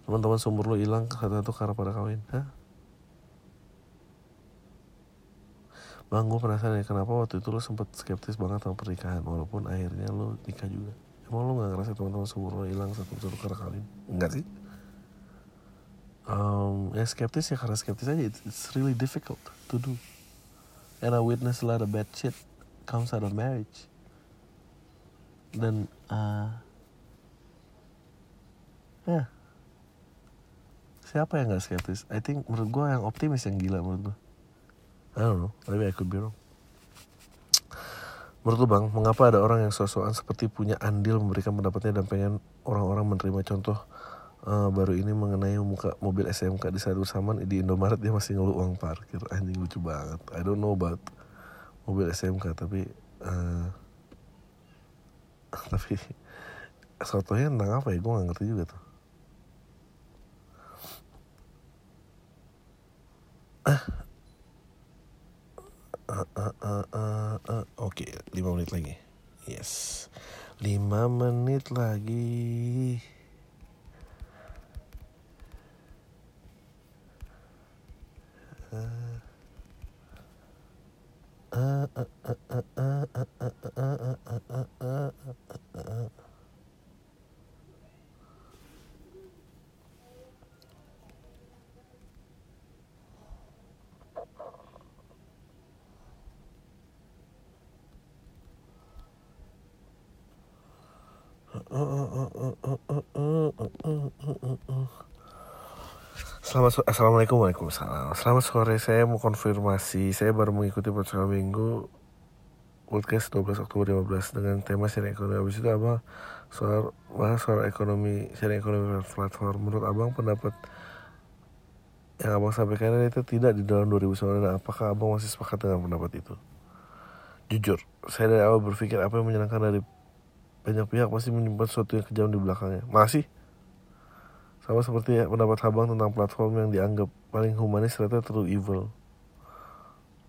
teman-teman seumur lu hilang satu-satu karena pada kawin? Hah? Bang gue penasaran ya kenapa waktu itu lu sempat skeptis banget sama pernikahan Walaupun akhirnya lu nikah juga? Emang lu gak ngerasa teman-teman seumur lu hilang satu-satu karena kawin? Enggak sih. Um, Ya skeptis ya karena skeptis aja. It's, it's really difficult to do. And I witness a lot of bad shit. Comes out of marriage dan uh, ya. Siapa yang nggak skeptis? I think menurut gue yang optimis yang gila menurut gue I don't know. Maybe I could be wrong. Menurut lu bang, mengapa ada orang yang sosokan seperti punya andil memberikan pendapatnya dan pengen orang-orang menerima contoh uh, baru ini mengenai muka mobil SMK di saat bersamaan di Indomaret dia masih ngeluh uang parkir. Anjing lucu banget. I don't know about mobil SMK tapi uh, tapi sotonya tentang apa ya gue gak ngerti juga tuh Uh, uh, uh, uh, uh. Oke, lima menit lagi. Yes, lima menit lagi. Selamat sore, Assalamualaikum Waalaikumsalam Selamat sore, saya mau konfirmasi Saya baru mengikuti podcast minggu Podcast 12 Oktober 15 Dengan tema sharing ekonomi Habis itu abang soal, bahas soal ekonomi Sharing ekonomi platform Menurut abang pendapat Yang abang sampaikan itu tidak di dalam 2019 Apakah abang masih sepakat dengan pendapat itu? Jujur, saya dari awal berpikir apa yang menyenangkan dari banyak pihak pasti menyimpan sesuatu yang kejam di belakangnya. Masih? Sama seperti pendapat abang tentang platform yang dianggap paling humanis ternyata terlalu evil.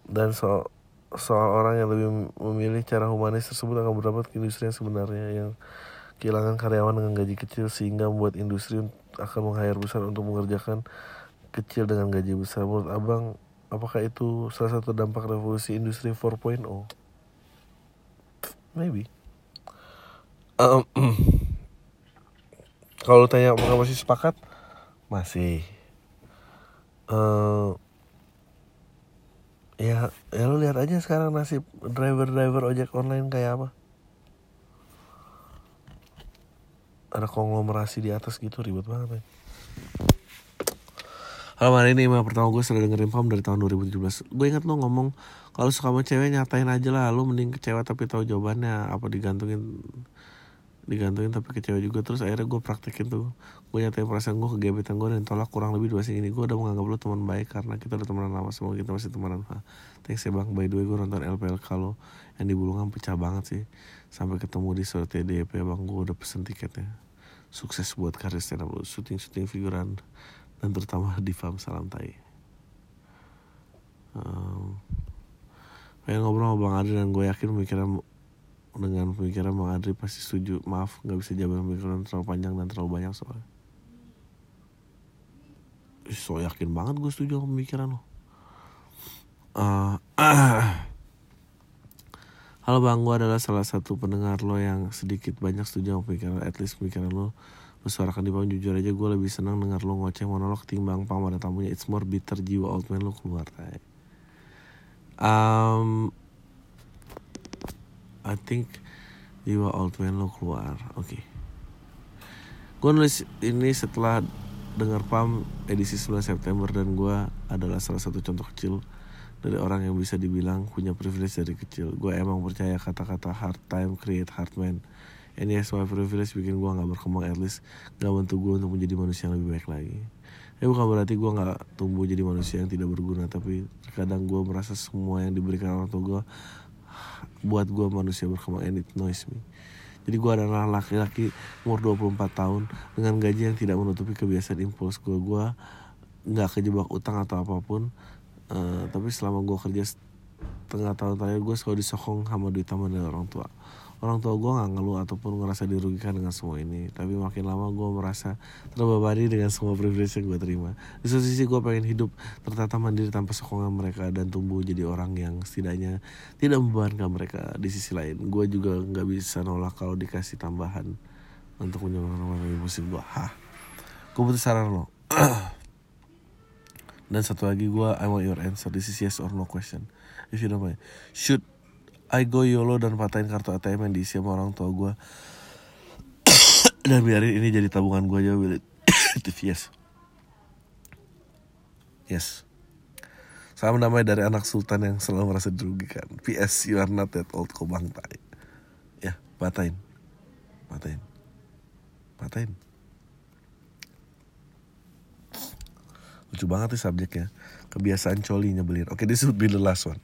Dan soal, soal orang yang lebih memilih cara humanis tersebut akan berdampak ke industri yang sebenarnya yang kehilangan karyawan dengan gaji kecil sehingga membuat industri akan meng-hire besar untuk mengerjakan kecil dengan gaji besar. Menurut abang, apakah itu salah satu dampak revolusi industri 4.0? Maybe. Um, kalau tanya apakah masih sepakat, masih. Uh, ya, ya lu lihat aja sekarang nasib driver-driver ojek online kayak apa. Ada konglomerasi di atas gitu ribet banget. Ya. Halo hari ini email pertama gue sudah dengerin Pam dari tahun 2017 Gue inget lo ngomong Kalau suka sama cewek nyatain aja lah Lo mending kecewa tapi tahu jawabannya Apa digantungin digantungin tapi kecewa juga. Terus akhirnya gue praktekin tuh. Gue nyatain perasaan gue ke gebetan gue dan tolak kurang lebih dua sini ini. Gue udah menganggap lo teman baik karena kita udah temenan lama. Semoga kita masih temenan ha. thanks ya bang. By the way gue nonton LPL kalau yang di Bulungan pecah banget sih. Sampai ketemu di sore TDP bang. Gue udah pesen tiketnya. Sukses buat karir stand up lo syuting syuting figuran dan terutama di farm salam tai. Um, pengen ngobrol sama Bang Adri dan gue yakin pemikiran dengan pemikiran Bang Adri pasti setuju. Maaf nggak bisa jawab pemikiran terlalu panjang dan terlalu banyak soalnya. So yakin banget gue setuju sama pemikiran lo. Uh, Halo Bang, gue adalah salah satu pendengar lo yang sedikit banyak setuju sama pemikiran At least pemikiran lo. Bersuarakan di bawah jujur aja gue lebih senang dengar lo ngoceh monolog timbang pang pada tamunya. It's more bitter jiwa old man lo keluar. Um, I think jiwa old man lo keluar. Oke. Okay. gue nulis ini setelah dengar pam edisi 9 September dan gue adalah salah satu contoh kecil dari orang yang bisa dibilang punya privilege dari kecil. Gue emang percaya kata-kata hard time create hard man. And yes my privilege bikin gue gak berkembang at least gak bantu gue untuk menjadi manusia yang lebih baik lagi. Ya bukan berarti gue gak tumbuh jadi manusia yang tidak berguna tapi terkadang gue merasa semua yang diberikan orang tua gue buat gue manusia berkembang and it noise me. Jadi gue adalah laki-laki umur 24 tahun dengan gaji yang tidak menutupi kebiasaan impuls gue gue nggak kejebak utang atau apa pun uh, tapi selama gue kerja setengah tahun terakhir gue selalu disokong sama duit dari orang tua orang tua gue nggak ngeluh ataupun ngerasa dirugikan dengan semua ini. Tapi makin lama gue merasa terbebani dengan semua privilege yang gue terima. Di satu sisi gue pengen hidup tertata mandiri tanpa sokongan mereka dan tumbuh jadi orang yang setidaknya tidak membebankan mereka di sisi lain. Gue juga nggak bisa nolak kalau dikasih tambahan untuk menyumbangkan emosi gue hah. Gue butuh saran lo. Dan satu lagi gue I want your answer. This is yes or no question. If you don't mind. Should I go YOLO dan patahin kartu ATM yang diisi sama orang tua gue dan biarin ini jadi tabungan gue aja will. It yes yes. Sama namanya dari anak sultan yang selalu merasa dirugikan. PS you are not that old kok bang tai ya patahin patahin patahin lucu banget nih subjeknya. Kebiasaan coli nyebelin. Oke okay, this would be the last one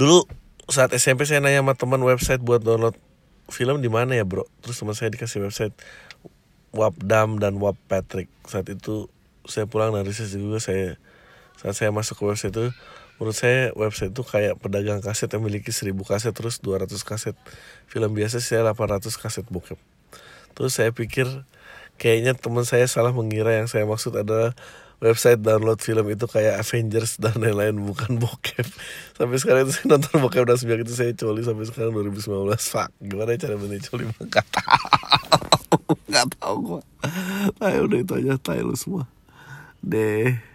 dulu saat SMP saya nanya sama teman website buat download film di mana ya bro? Terus teman saya dikasih website Wapdam dan Wap Patrick. Saat itu saya pulang dari sisi juga saya saat saya masuk ke website itu menurut saya website itu kayak pedagang kaset yang memiliki 1000 kaset terus 200 kaset. Film biasa saya 800 kaset bokep. Terus saya pikir kayaknya teman saya salah mengira yang saya maksud adalah website download film itu kayak Avengers dan lain-lain bukan bokep. Sampai sekarang itu saya nonton bokep dan sejak itu saya coli sampai sekarang 2019 fuck gimana cara benih coli? Nggak tahu. Nggak tahu gua. Nah, udah itu aja, tahu semua. Deh.